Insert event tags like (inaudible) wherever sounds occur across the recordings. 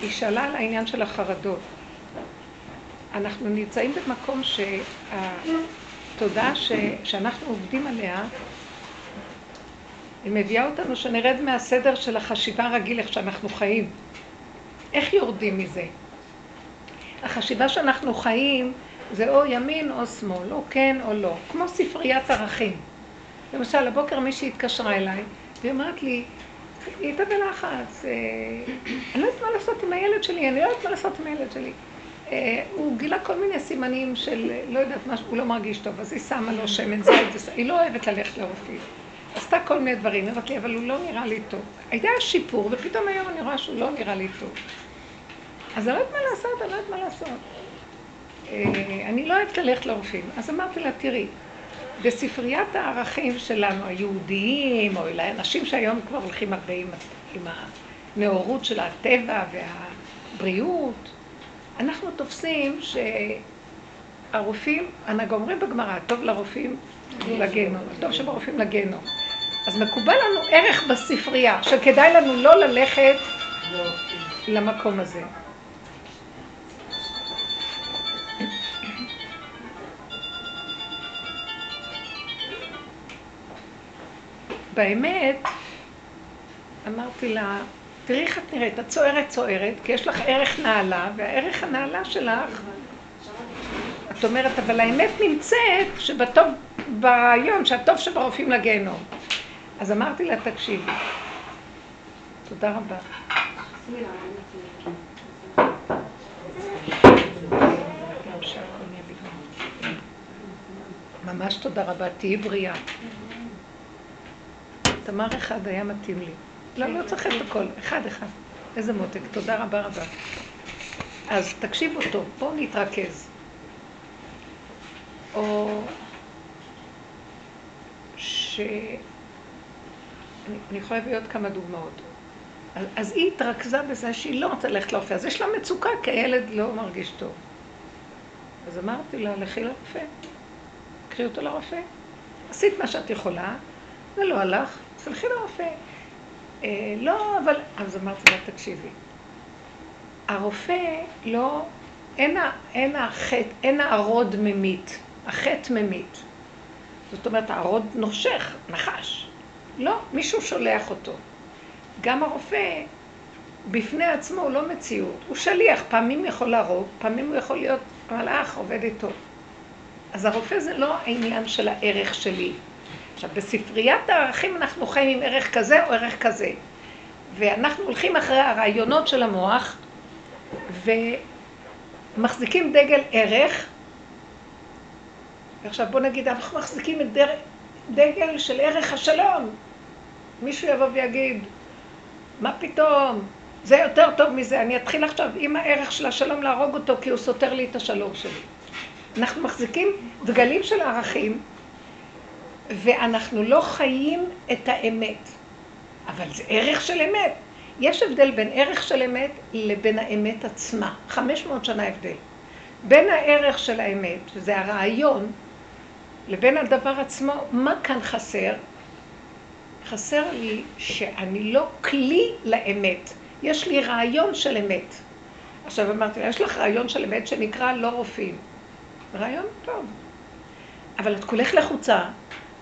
היא שאלה על העניין של החרדות. אנחנו נמצאים במקום שהתודעה ש... שאנחנו עובדים עליה, היא מביאה אותנו שנרד מהסדר של החשיבה הרגיל איך שאנחנו חיים. איך יורדים מזה? החשיבה שאנחנו חיים זה או ימין או שמאל, או כן או לא, כמו ספריית ערכים. למשל, הבוקר מישהי התקשרה אליי, והיא אומרת לי, היא הייתה בלחץ, אה, אני לא יודעת מה לעשות עם הילד שלי, אני לא יודעת מה לעשות עם הילד שלי. אה, הוא גילה כל מיני סימנים של, לא יודעת מה, הוא לא מרגיש טוב, אז היא שמה לו שמן זית, היא לא אוהבת ללכת לרופאים. עשתה כל מיני דברים, היא אמרת לי, אבל הוא לא נראה לי טוב. היה שיפור, ופתאום היום אני רואה שהוא לא נראה לי טוב. אז אני לא יודעת מה לעשות, אני לא יודעת מה לעשות. אה, אני לא אוהבת ללכת לרופאים. אז אמרתי לה, תראי, בספריית הערכים שלנו, היהודיים, או אנשים שהיום כבר הולכים הרבה עם, עם הנאורות של הטבע והבריאות, אנחנו תופסים שהרופאים, אנחנו אומרים בגמרא, טוב לרופאים לגיהנום, טוב שברופאים לגיהנום. אז מקובל לנו ערך בספרייה, שכדאי לנו לא ללכת למקום הזה. באמת, אמרתי לה, תראי איך את נראית, את צוערת צוערת, כי יש לך ערך נעלה, והערך הנעלה שלך, את אומרת, אבל האמת נמצאת שבטוב, ביום, שהטוב שברופאים לגיהנום. אז אמרתי לה, תקשיבי. תודה רבה. ממש תודה רבה, תהיי בריאה. תמר אחד היה מתאים לי. לא, לא צריך את הכל, אחד אחד. איזה מותק, תודה רבה רבה. אז תקשיבו טוב, בואו נתרכז. או ש... אני, יכולה להביא עוד כמה דוגמאות. אז, אז היא התרכזה בזה שהיא לא רוצה ללכת לרופא, אז יש לה מצוקה כי הילד לא מרגיש טוב. אז אמרתי לה, לכי לרופא, קחי אותו לרופא. עשית מה שאת יכולה, זה לא הלך, תלכי לרופא. אה, לא, אבל... אז אמרתי לה, תקשיבי, הרופא לא... אין, אין החטא, אין הערוד ממית, החטא ממית. זאת אומרת, הערוד נושך, נחש. לא, מישהו שולח אותו. גם הרופא, בפני עצמו הוא לא מציאות, הוא שליח, פעמים יכול להרוג, פעמים הוא יכול להיות מלאך, עובד איתו. אז הרופא זה לא העניין של הערך שלי. עכשיו, בספריית הערכים אנחנו חיים עם ערך כזה או ערך כזה. ואנחנו הולכים אחרי הרעיונות של המוח ומחזיקים דגל ערך. ועכשיו בוא נגיד, אנחנו מחזיקים את דגל של ערך השלום. מישהו יבוא ויגיד, מה פתאום? זה יותר טוב מזה. אני אתחיל עכשיו עם הערך של השלום להרוג אותו כי הוא סותר לי את השלום שלי. אנחנו מחזיקים דגלים של ערכים ואנחנו לא חיים את האמת. אבל זה ערך של אמת. יש הבדל בין ערך של אמת לבין האמת עצמה. 500 שנה הבדל. בין הערך של האמת, שזה הרעיון, לבין הדבר עצמו, מה כאן חסר? חסר לי שאני לא כלי לאמת. יש לי רעיון של אמת. עכשיו אמרתי יש לך רעיון של אמת שנקרא לא רופאים. רעיון טוב. אבל את כולך לחוצה,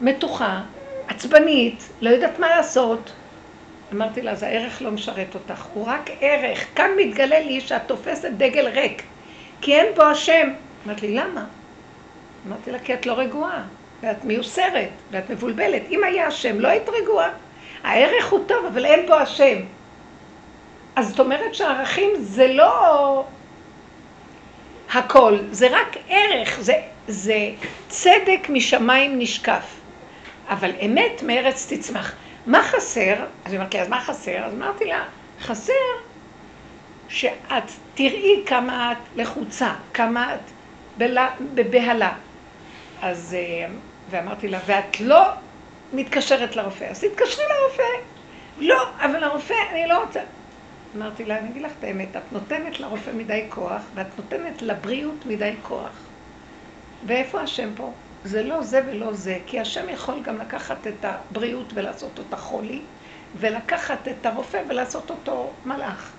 מתוחה, עצבנית, לא יודעת מה לעשות. אמרתי לה, אז הערך לא משרת אותך, הוא רק ערך. כאן מתגלה לי שאת תופסת דגל ריק, כי אין בו השם. אמרתי לי, למה? אמרתי לה, כי את לא רגועה, ואת מיוסרת, ואת מבולבלת. אם היה השם, לא היית רגועה. הערך הוא טוב, אבל אין בו השם. אז זאת אומרת שהערכים זה לא הכל, זה רק ערך, זה, זה צדק משמיים נשקף. אבל אמת מארץ תצמח. מה חסר? אז היא אומרת לי, אז מה חסר? אז אמרתי לה, חסר שאת תראי כמה את לחוצה, כמה את בבהלה. אז, אה, ואמרתי לה, ואת לא מתקשרת לרופא, אז תתקשרי לרופא. לא, אבל הרופא, אני לא רוצה. אמרתי לה, אני אגיד לך את האמת, את נותנת לרופא מדי כוח, ואת נותנת לבריאות מדי כוח. ואיפה השם פה? זה לא זה ולא זה, כי השם יכול גם לקחת את הבריאות ולעשות אותה חולי, ולקחת את הרופא ולעשות אותו מלאך.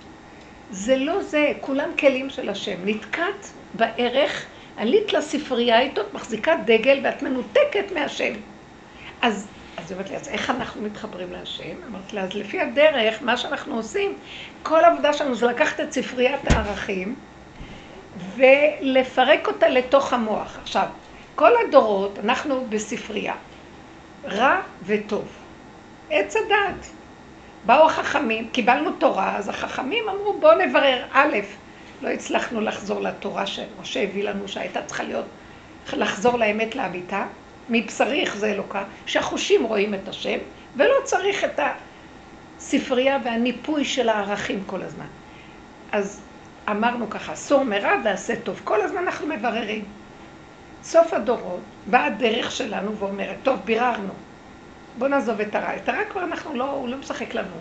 זה לא זה, כולם כלים של השם. נתקעת בערך, עלית לספרייה איתו, מחזיקה דגל ואת מנותקת מהשם. אז, אז היא אומרת לי, אז איך אנחנו מתחברים להשם? אמרתי לה, אז לפי הדרך, מה שאנחנו עושים, כל העבודה שלנו זה לקחת את ספריית הערכים ולפרק אותה לתוך המוח. עכשיו, כל הדורות, אנחנו בספרייה, רע וטוב. עץ הדעת. באו החכמים, קיבלנו תורה, אז החכמים אמרו בואו נברר. א', לא הצלחנו לחזור לתורה שמשה הביא לנו שהייתה צריכה להיות, לחזור לאמת לאמיתה, מבשרי יחזה אלוקה, שהחושים רואים את השם, ולא צריך את הספרייה והניפוי של הערכים כל הזמן. אז אמרנו ככה, סור מרע ועשה טוב. כל הזמן אנחנו מבררים. סוף הדורות באה הדרך שלנו ואומרת, טוב, ביררנו. בוא נעזוב את הרע. את הרע כבר אנחנו לא, הוא לא משחק לנו.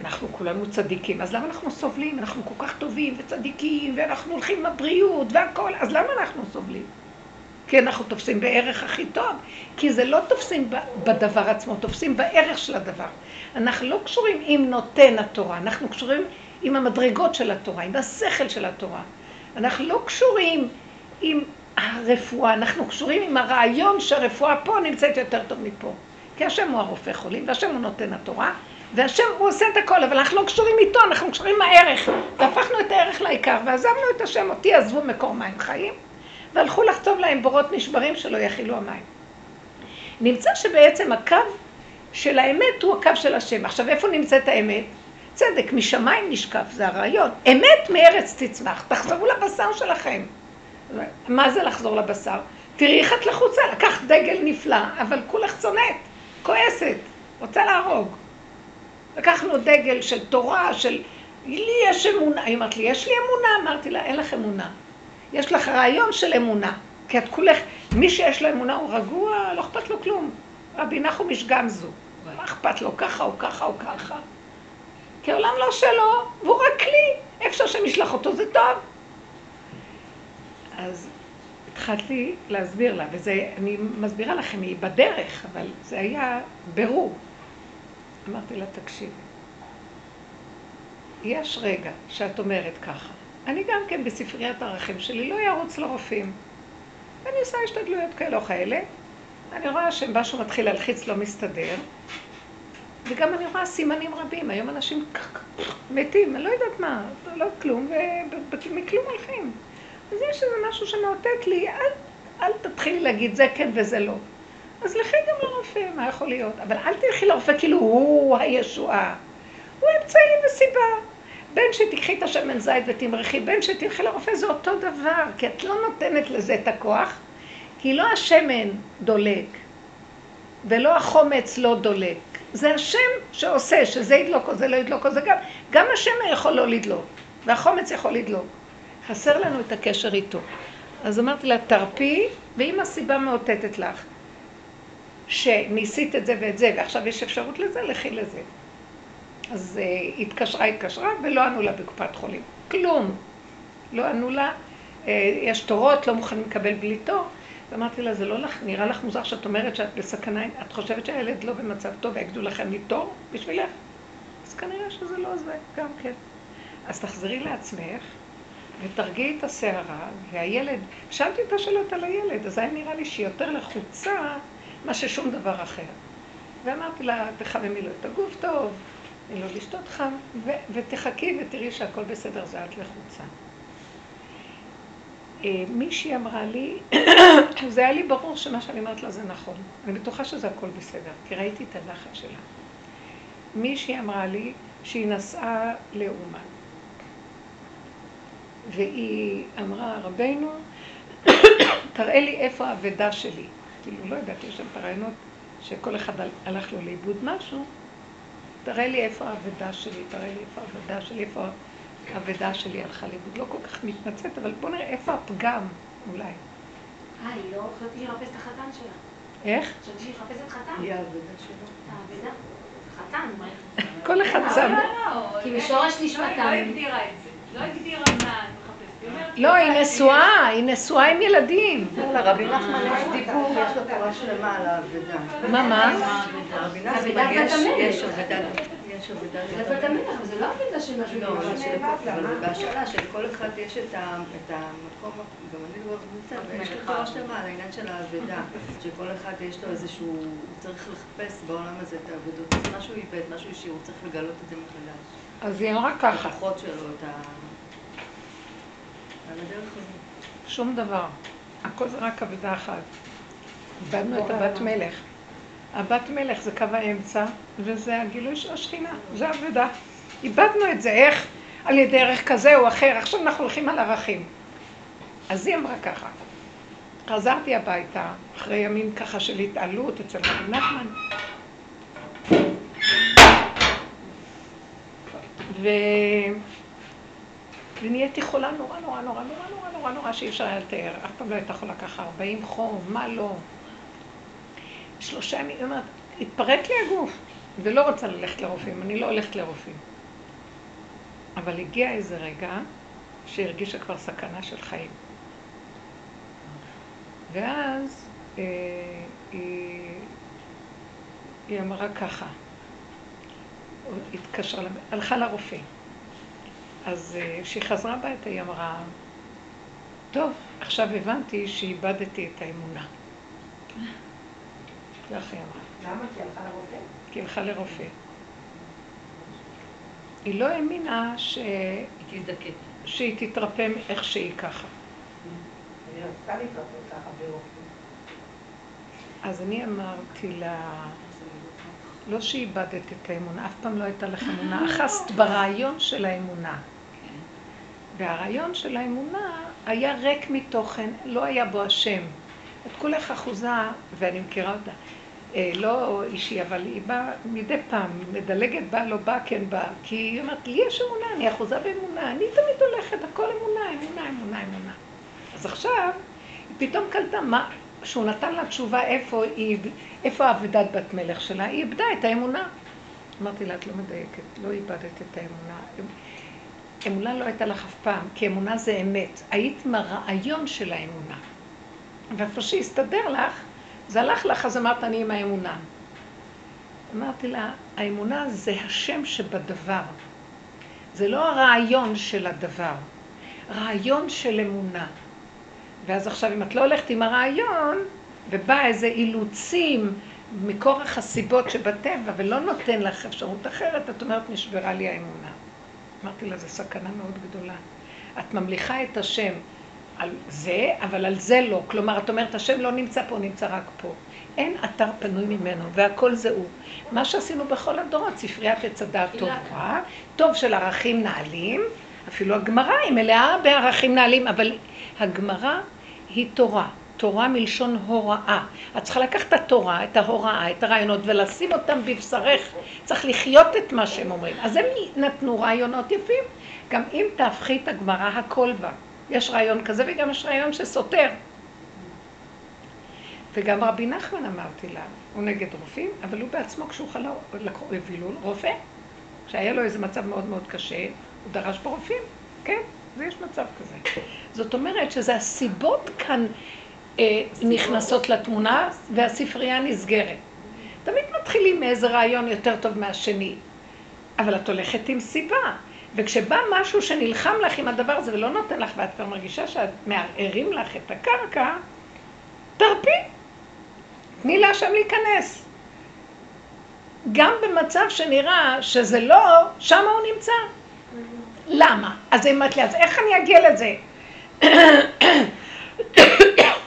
אנחנו כולנו צדיקים, אז למה אנחנו סובלים? אנחנו כל כך טובים וצדיקים, ואנחנו הולכים עם הבריאות והכל, אז למה אנחנו סובלים? כי אנחנו תופסים בערך הכי טוב, כי זה לא תופסים בדבר עצמו, תופסים בערך של הדבר. אנחנו לא קשורים עם נותן התורה, אנחנו קשורים עם המדרגות של התורה, עם השכל של התורה. אנחנו לא קשורים עם הרפואה, אנחנו קשורים עם הרעיון שהרפואה פה נמצאת יותר טוב מפה. כי השם הוא הרופא חולים, והשם הוא נותן התורה, והשם הוא עושה את הכל, אבל אנחנו לא קשורים איתו, אנחנו קשורים עם הערך. והפכנו את הערך לעיקר, ועזבנו את השם, אותי עזבו מקור מים חיים, והלכו לחצוב להם בורות נשברים שלא יכילו המים. נמצא שבעצם הקו של האמת הוא הקו של השם. עכשיו, איפה נמצאת האמת? צדק, משמיים נשקף, זה הרעיון. אמת מארץ תצמח, תחזרו לבשר שלכם. מה זה לחזור לבשר? תראי איך את לחוצה, לקחת דגל נפלא, אבל כולך צונאת, כועסת, רוצה להרוג. לקחנו דגל של תורה, של... לי יש אמונה. היא אמרת לי, יש לי אמונה? אמרתי לה, אין לך אמונה. יש לך רעיון של אמונה. כי את כולך, מי שיש לו אמונה הוא רגוע, לא אכפת לו כלום. רבי נחום איש גמזו. מה אכפת לו, ככה או ככה או ככה? כי העולם לא שלו, והוא רק כלי. איפה שהשם ישלח אותו זה טוב. אז התחלתי להסביר לה, וזה, אני מסבירה לכם, היא בדרך, אבל זה היה ברור. אמרתי לה, תקשיבי, יש רגע שאת אומרת ככה, אני גם כן בספריית הערכים שלי לא ארוץ לרופאים. ואני עושה השתדלויות כאלה או כאלה, אני רואה שמשהו מתחיל להלחיץ, לא מסתדר, וגם אני רואה סימנים רבים, היום אנשים מתים, אני לא יודעת מה, לא כלום, ומכלום הולכים. אז יש איזה משהו שמאותת לי, אל, אל תתחילי להגיד זה כן וזה לא. אז לכי גם לרופא, מה יכול להיות? אבל אל תלכי לרופא כאילו הוא הישועה. הוא אמצעי וסיבה. בין שתיקחי את השמן זית ותמרחי, בין שתלכי לרופא זה אותו דבר, כי את לא נותנת לזה את הכוח, כי לא השמן דולק, ולא החומץ לא דולק. זה השם שעושה, שזה ידלוק או זה לא ידלוק או זה גם, גם השמן יכול לא לדלוק, והחומץ יכול לדלוק. חסר לנו את הקשר איתו. אז אמרתי לה, תרפי, ואם הסיבה מאותתת לך שניסית את זה ואת זה, ועכשיו יש אפשרות לזה, לכי לזה. אז uh, התקשרה, התקשרה, ולא ענו לה בקופת חולים. כלום. לא ענו לה. Uh, יש תורות, לא מוכנים לקבל בלי תור. ואמרתי לה, זה לא לך, נראה לך מוזר שאת אומרת שאת בסכנה, את חושבת שהילד לא במצב טוב ויגידו לכם לתור בשבילך? אז כנראה שזה לא זה, גם כן. אז תחזרי לעצמך, ותרגיעי את הסערה, והילד, שאלתי את השאלות על הילד, אז היה נראה לי שהיא יותר לחוצה מה ששום דבר אחר. ואמרתי לה, תחממי לו את הגוף טוב, תני לו לשתות חם, ו- ותחכי ותראי שהכל בסדר, זה את לחוצה. אה, מישהי אמרה לי, (coughs) זה היה לי ברור שמה שאני אומרת לה זה נכון. אני בטוחה שזה הכל בסדר, כי ראיתי את הלחץ שלה. מישהי אמרה לי שהיא נסעה לאומן. והיא אמרה, רבנו, תראה לי איפה האבדה שלי. כאילו, לא יודעת, יש שם את הרעיונות שכל אחד הלך לו לאיבוד משהו. תראה לי איפה האבדה שלי, תראה לי איפה האבדה שלי, איפה האבדה שלי הלכה לאיבוד. לא כל כך מתמצאת, אבל בואו נראה איפה הפגם, אולי. אה, היא לא חשבתי לחפש את החתן שלה. איך? חשבתי שהיא מחפשת חתן. היא האבדה שלו. האבדה. חתן, מה? כל אחד שם. כי משורש נשמתם. לא הגדירה את זה. לא הגדירה מה את מחפשת. היא אומרת, לא, היא נשואה, היא נשואה עם ילדים. לרבי נחמן יש דיבור, יש לו תורה שלמה על האבדה. מה, מה? רבי אבדה נחמן יש המלך. יש אבדה, עבודה. תמיד, אבל זה לא עבודה של משהו. לא, אבל זה של-? בהשאלה שלכל אחד יש את את המקום, גם אני לא נמצא, ויש לי תורה שלמה על העניין של האבדה, שכל אחד יש לו איזשהו, הוא צריך לחפש בעולם הזה את האבדות, משהו איבד, משהו השאיר, הוא צריך לגלות את זה מחדש. אז היא אמרה ככה, הכוחות שלו, את ה... שום דבר. הכל זה רק אבדה אחת. איבדנו את הבת מלך. הבת מלך זה קו האמצע, וזה הגילוי של השכינה, זה אבדה. איבדנו את זה, איך? על ידי ערך כזה או אחר, עכשיו אנחנו הולכים על ערכים. אז היא אמרה ככה, חזרתי הביתה, אחרי ימים ככה של התעלות אצל רבי נחמן, ו... ונהייתי חולה נורא נורא נורא נורא נורא נורא נורא שאי אפשר היה לתאר. אף פעם לא הייתה חולה ככה, 40 חום, מה לא. שלושה ימים, היא אומרת, התפרק לי הגוף, ולא רוצה ללכת לרופאים, אני לא הולכת לרופאים. אבל הגיע איזה רגע שהרגישה כבר סכנה של חיים. ואז אה, היא, היא אמרה ככה, התקשרה, הלכה לרופא. אז אה, כשהיא חזרה הביתה היא אמרה, טוב, עכשיו הבנתי שאיבדתי את האמונה. כך היא אמרה. למה? כי הלכה לרופא? כי הלכה לרופא. היא לא האמינה ש... היא תזדקק. שהיא תתרפם איך שהיא ככה. היא רצתה להתרפא ככה ברופא. אז אני אמרתי לה, לא שאיבדת את האמונה, אף פעם לא הייתה לך אמונה, (laughs) אחזת ברעיון של האמונה. והרעיון של האמונה היה ריק מתוכן, לא היה בו השם. את כולך אחוזה, ואני מכירה אותה, אה, לא אישי, אבל היא באה מדי פעם, מדלגת באה, לא באה, כן באה. כי היא אומרת, לי יש אמונה, אני אחוזה באמונה, אני תמיד הולכת, הכל אמונה, אמונה, אמונה, אמונה. אז עכשיו, היא פתאום קלטה מה, שהוא נתן לה תשובה איפה היא, איפה האבדת בת מלך שלה, היא איבדה את האמונה. אמרתי לה, את לא מדייקת, לא איבדת את האמונה. אמונה לא הייתה לך אף פעם, כי אמונה זה אמת. היית עם הרעיון של האמונה. ואיפה שהסתדר לך, זה הלך לך, אז אמרת, אני עם האמונה. אמרתי לה, האמונה זה השם שבדבר. זה לא הרעיון של הדבר, רעיון של אמונה. ואז עכשיו, אם את לא הולכת עם הרעיון, ובא איזה אילוצים מכורח הסיבות שבטבע, ולא נותן לך אפשרות אחרת, את אומרת, נשברה לי האמונה. אמרתי לה, זו סכנה מאוד גדולה. את ממליכה את השם על זה, אבל על זה לא. כלומר, את אומרת, השם לא נמצא פה, נמצא רק פה. אין אתר פנוי ממנו, והכל זה הוא. מה שעשינו בכל הדורות, ספריית עץ הדעת טובה, טוב של ערכים נעלים, אפילו הגמרא היא מלאה בערכים נעלים, אבל הגמרא היא תורה. תורה מלשון הוראה. את צריכה לקחת את התורה, את ההוראה, את הרעיונות, ולשים אותם בבשרך. צריך לחיות את מה שהם אומרים. אז הם נתנו רעיונות יפים. גם אם תהפכי את הגמרא, הכל בה. יש רעיון כזה וגם יש רעיון שסותר. וגם רבי נחמן אמרתי לה, הוא נגד רופאים, אבל הוא בעצמו כשהוא חלה, לקחו, הביאו לו רופא. כשהיה לו איזה מצב מאוד מאוד קשה, הוא דרש ברופאים, כן, ויש מצב כזה. זאת אומרת שזה הסיבות כאן נכנסות לתמונה והספרייה נסגרת. תמיד מתחילים מאיזה רעיון יותר טוב מהשני, אבל את הולכת עם סיבה. וכשבא משהו שנלחם לך עם הדבר הזה ולא נותן לך, ואת כבר מרגישה שאת מערערים לך את הקרקע, תרפי. תני להשם להיכנס. גם במצב שנראה שזה לא, שם הוא נמצא. למה? אז היא אמרת לי, אז איך אני אגיע לזה?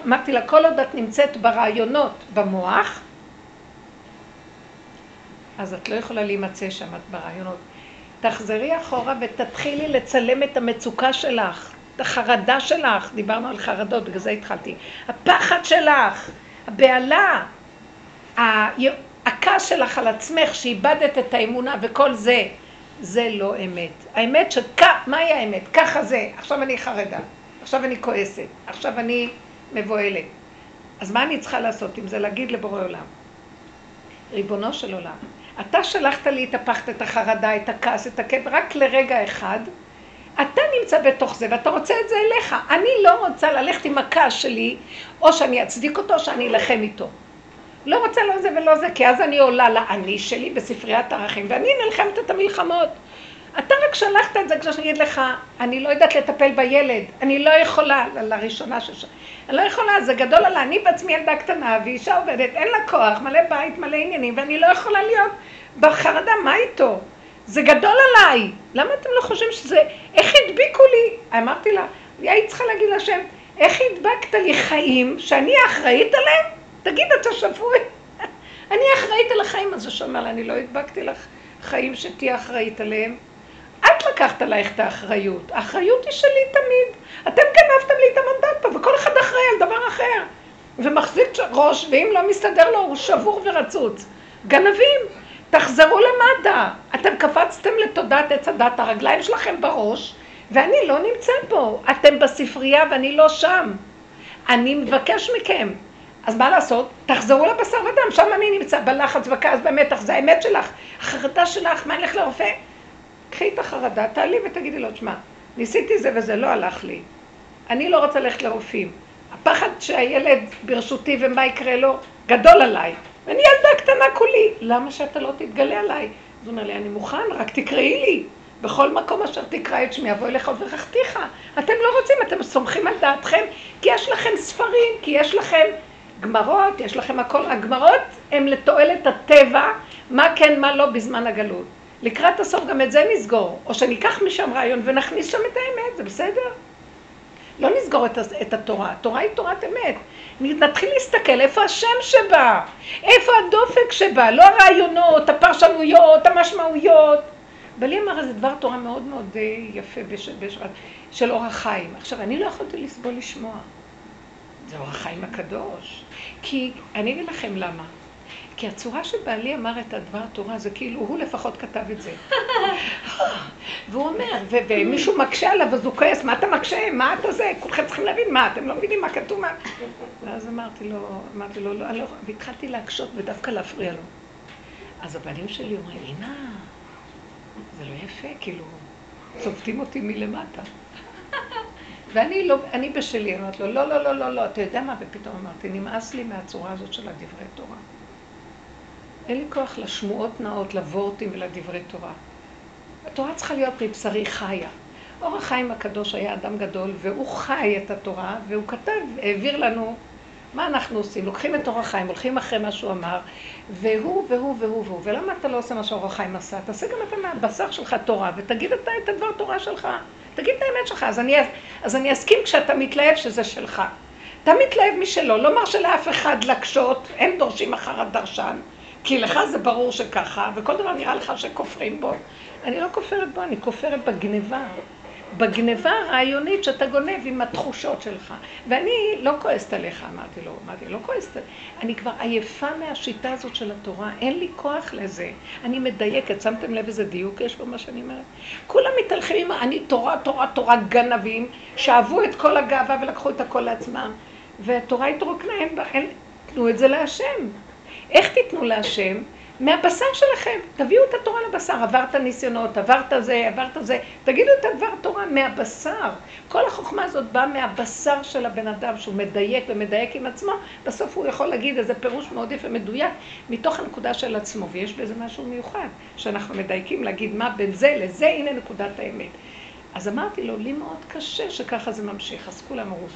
אמרתי לה, כל עוד את נמצאת ברעיונות במוח, אז את לא יכולה להימצא שם, את ברעיונות. תחזרי אחורה ותתחילי לצלם את המצוקה שלך, את החרדה שלך, דיברנו על חרדות, בגלל זה התחלתי. הפחד שלך, הבהלה, הכעס שלך על עצמך שאיבדת את האמונה וכל זה, זה לא אמת. האמת שכ... מהי האמת? ככה זה, עכשיו אני חרדה, עכשיו אני כועסת, עכשיו אני מבוהלת. אז מה אני צריכה לעשות עם זה? להגיד לבורא עולם. ריבונו של עולם, אתה שלחת לי את הפחד, את החרדה, את הכעס, את הכאב, רק לרגע אחד. אתה נמצא בתוך זה ואתה רוצה את זה אליך. אני לא רוצה ללכת עם הכעס שלי, או שאני אצדיק אותו, או שאני אלחם איתו. לא רוצה לא זה ולא זה, כי אז אני עולה לאני שלי בספריית ערכים, ואני נלחמת את המלחמות. אתה רק שלחת את זה כשאני אגיד לך, אני לא יודעת לטפל בילד, אני לא יכולה, לראשונה שש... אני לא יכולה, זה גדול עליי, אני בעצמי ילדה קטנה ואישה עובדת, אין לה כוח, מלא בית, מלא עניינים, ואני לא יכולה להיות בחרדה, מה איתו? זה גדול עליי. למה אתם לא חושבים שזה... איך הדביקו לי? אמרתי לה, היית צריכה להגיד להשם, איך הדבקת לי חיים שאני אחראית עליהם? תגיד, אתה שפוי? אני אחראית על החיים. אז הוא שאומר לה, אני לא הדבקתי לך חיים שתהיה אחראית עליהם. את לקחת עלייך את האחריות. האחריות היא שלי תמיד. אתם גנבתם לי את המנדט פה, וכל אחד אחראי על דבר אחר. ומחזיק ראש, ואם לא מסתדר לו, הוא שבור ורצוץ. גנבים. תחזרו למטה. אתם קפצתם לתודעת עץ הדת, הרגליים שלכם בראש, ואני לא נמצא פה. אתם בספרייה ואני לא שם. אני מבקש מכם. אז מה לעשות? תחזרו לבשר ודם, שם אני נמצא, בלחץ, בכעס, במתח, זה האמת שלך. החרדה שלך, מה נלך לרופא? קחי את החרדה, תעלי ותגידי לו, תשמע, ניסיתי זה וזה, לא הלך לי. אני לא רוצה ללכת לרופאים. הפחד שהילד ברשותי ומה יקרה לו, גדול עליי. ואני ילדה קטנה כולי, למה שאתה לא תתגלה עליי? אז הוא אומר לי, אני מוכן, רק תקראי לי. בכל מקום אשר תקרא את שמי, אבוא אליך וברכתיך. אתם לא רוצים, אתם סומכים על דעתכם, כי יש לכם ספרים, כי יש לכם גמרות, יש לכם הכל. הגמרות הן לתועלת הטבע, מה כן, מה לא בזמן הגלות. לקראת הסוף גם את זה נסגור, או שניקח משם רעיון ונכניס שם את האמת, זה בסדר? לא נסגור את, את התורה, התורה היא תורת אמת. נתחיל להסתכל איפה השם שבה, איפה הדופק שבה, לא הרעיונות, הפרשנויות, המשמעויות. בלי אמר איזה דבר תורה מאוד מאוד אה, יפה בש, בש, של אור החיים. עכשיו, אני לא יכולתי לסבול לשמוע. זה אור החיים הקדוש. כי, אני אגיד לכם למה. כי הצורה שבעלי אמר את הדבר התורה זה כאילו הוא לפחות כתב את זה. (laughs) והוא אומר, ומישהו מקשה עליו אז הוא כועס, מה אתה מקשה? מה אתה זה? כולכם צריכים להבין מה, אתם לא מבינים מה כתוב מה. ואז אמרתי לו, אמרתי לו, לא, לא, והתחלתי להקשות ודווקא להפריע לו. אז הבנים שלי אומרים, הנה, זה לא יפה, כאילו, צובטים אותי מלמטה. (laughs) ואני לא, אני בשלי, אמרתי לו, לא, לא, לא, לא, לא, אתה יודע מה? ופתאום אמרתי, נמאס לי מהצורה הזאת של הדברי תורה. אין לי כוח לשמועות נאות, לוורטים ולדברי תורה. התורה צריכה להיות מבשרי חיה. אור החיים הקדוש היה אדם גדול, והוא חי את התורה, והוא כתב, העביר לנו מה אנחנו עושים. לוקחים את אור החיים, הולכים אחרי מה שהוא אמר, והוא והוא והוא והוא. ולמה אתה לא עושה מה שאור החיים עשה? תעשה גם אתה מהבשר שלך תורה, ותגיד אתה את הדבר תורה שלך. תגיד את האמת שלך. אז אני, אז אני אסכים כשאתה מתלהב שזה שלך. אתה מתלהב משלו, לא מרשה לאף אחד להקשות, הם דורשים אחר הדרשן. כי לך זה ברור שככה, וכל דבר נראה לך שכופרים בו. אני לא כופרת בו, אני כופרת בגניבה. בגניבה הרעיונית שאתה גונב עם התחושות שלך. ואני לא כועסת עליך, אמרתי לו, אמרתי, לא כועסת, אני כבר עייפה מהשיטה הזאת של התורה, אין לי כוח לזה. אני מדייקת, שמתם לב איזה דיוק יש במה שאני אומרת? כולם מתהלכים אני תורה, תורה, תורה גנבים, שאהבו את כל הגאווה ולקחו את הכל לעצמם. והתורה התרוקנה, אין אין, תנו את זה להשם. איך תיתנו להשם? מהבשר שלכם. תביאו את התורה לבשר. עברת ניסיונות, עברת זה, עברת זה. תגידו את הדבר תורה מהבשר. כל החוכמה הזאת באה מהבשר של הבן אדם, שהוא מדייק ומדייק עם עצמו. בסוף הוא יכול להגיד איזה פירוש מאוד יפה, מדויק, מתוך הנקודה של עצמו. ויש בזה משהו מיוחד, שאנחנו מדייקים להגיד מה בין זה לזה, הנה נקודת האמת. אז אמרתי לו, לי מאוד קשה שככה זה ממשיך. אז כולם אמרו,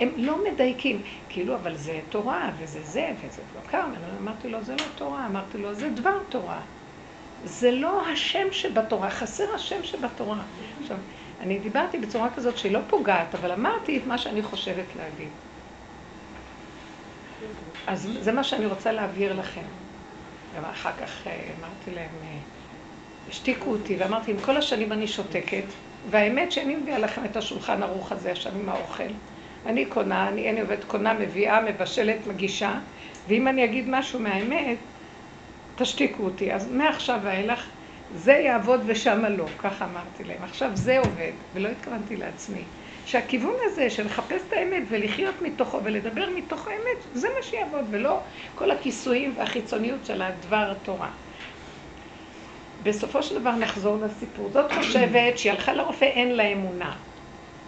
הם לא מדייקים. כאילו, אבל זה תורה, וזה זה, וזה לא כרמל. אמרתי לו, זה לא תורה. אמרתי לו, זה דבר תורה. זה לא השם שבתורה, חסר השם שבתורה. עכשיו, אני דיברתי בצורה כזאת שהיא לא פוגעת, אבל אמרתי את מה שאני חושבת להגיד. אז זה מה שאני רוצה להעביר לכם. ואחר כך אה, אמרתי להם, אה, השתיקו אותי, ואמרתי, עם כל השנים אני שותקת, והאמת שאני מביאה לכם את השולחן ערוך הזה עכשיו עם האוכל. אני קונה, אני, אני עובדת קונה, מביאה, מבשלת, מגישה, ואם אני אגיד משהו מהאמת, תשתיקו אותי. אז מעכשיו ואילך, זה יעבוד ושמה לא, ככה אמרתי להם. עכשיו זה עובד, ולא התכוונתי לעצמי. שהכיוון הזה של לחפש את האמת ולחיות מתוכו ולדבר מתוך האמת, זה מה שיעבוד, ולא כל הכיסויים והחיצוניות של הדבר התורה. בסופו של דבר נחזור לסיפור. זאת חושבת שהיא הלכה לרופא, אין לה אמונה.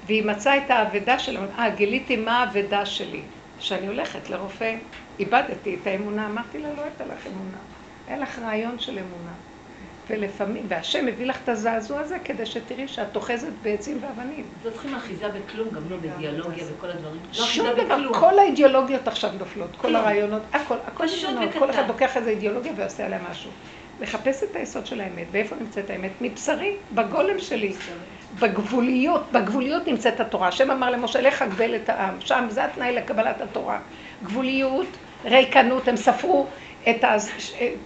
והיא מצאה את האבדה שלה, אה, גיליתי מה האבדה שלי. שאני הולכת לרופא, איבדתי את האמונה, אמרתי לה, לא הייתה לך אמונה. היה לך רעיון של אמונה. ולפעמים, והשם מביא לך את הזעזוע הזה כדי שתראי שאת אוחזת בעצים ואבנים. לא צריכים אחיזה בכלום, גם לא באידיאולוגיה וכל הדברים. לא שום דבר. כל האידיאולוגיות עכשיו נופלות, כל. הרעיונות, הכל, הכל שונות. כל אחד לוקח איזה אידיאולוגיה ועושה עליה משהו. לחפש את היסוד של האמת, ואיפה נמצאת האמת? מבשרי, בגולם שלי, בגבוליות, בגבוליות נמצאת התורה. השם אמר למשה, לך גבל את העם, שם זה התנאי לקבלת התורה. גבוליות, ריקנות, הם ספרו את ה-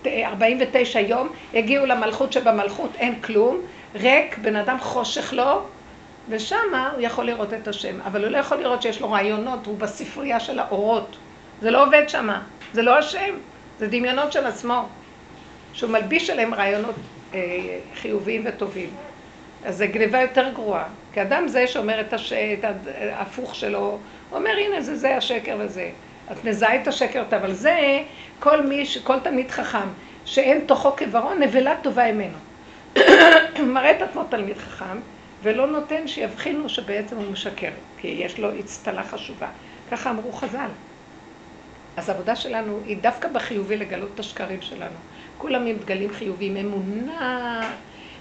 את 49 יום, הגיעו למלכות שבמלכות, אין כלום, ריק, בן אדם חושך לו, ושמה הוא יכול לראות את השם, אבל הוא לא יכול לראות שיש לו רעיונות, הוא בספרייה של האורות. זה לא עובד שמה, זה לא השם, זה דמיונות של עצמו, שהוא מלביש עליהם רעיונות אה, חיוביים וטובים. אז זה גניבה יותר גרועה. כי אדם זה שאומר את, הש... ההפוך שלו, אומר הנה זה זה השקר וזה. את מזהה את השקר, אבל זה כל מי, ש- כל תלמיד חכם, שאין תוכו כברון, נבלה טובה ממנו. (coughs) מראה את עצמו תלמיד חכם, ולא נותן שיבחינו שבעצם הוא משקר, כי יש לו אצטלה חשובה. ככה אמרו חז"ל. אז העבודה שלנו היא דווקא בחיובי לגלות את השקרים שלנו. כולם עם דגלים חיוביים, אמונה,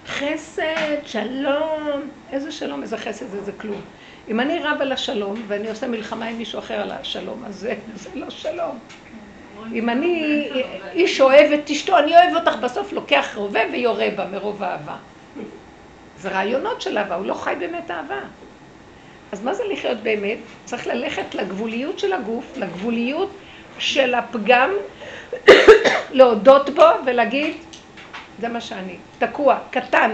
חסד, שלום, איזה שלום, איזה חסד, איזה כלום. אם אני רב על השלום ואני עושה מלחמה עם מישהו אחר על השלום, אז זה, (laughs) זה לא שלום. אם אני איש אוהב את אשתו, אני אוהב אותך, בסוף לוקח רובה ויורה בה מרוב אהבה. זה רעיונות של אהבה, הוא לא חי באמת אהבה. אז מה זה לחיות באמת? צריך ללכת לגבוליות של הגוף, לגבוליות של הפגם, (coughs) להודות בו ולהגיד, זה מה שאני, תקוע, קטן,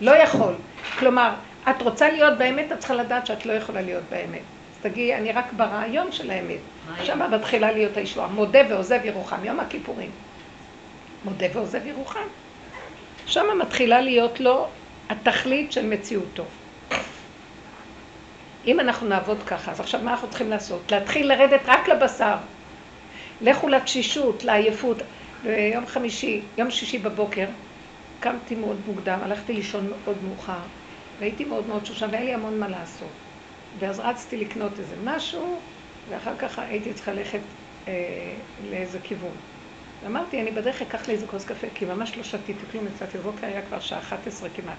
לא יכול. כלומר, את רוצה להיות באמת, את צריכה לדעת שאת לא יכולה להיות באמת. תגידי, אני רק ברעיון של האמת. שם מתחילה להיות הישועה. מודה ועוזב ירוחם, יום הכיפורים. מודה ועוזב ירוחם. שם מתחילה להיות לו התכלית של מציאותו. אם אנחנו נעבוד ככה, אז עכשיו מה אנחנו צריכים לעשות? להתחיל לרדת רק לבשר. לכו לתשישות, לעייפות. ביום חמישי, יום שישי בבוקר, קמתי מאוד מוקדם, הלכתי לישון מאוד מאוחר, והייתי מאוד מאוד שושה, והיה לי המון מה לעשות. ואז רצתי לקנות איזה משהו, ואחר כך הייתי צריכה ללכת אה, לאיזה כיוון. ואמרתי, אני בדרך אקח לי איזה כוס קפה, כי ממש לא שתיתי כלום, יצאתי בבוקר, היה כבר שעה 11 כמעט.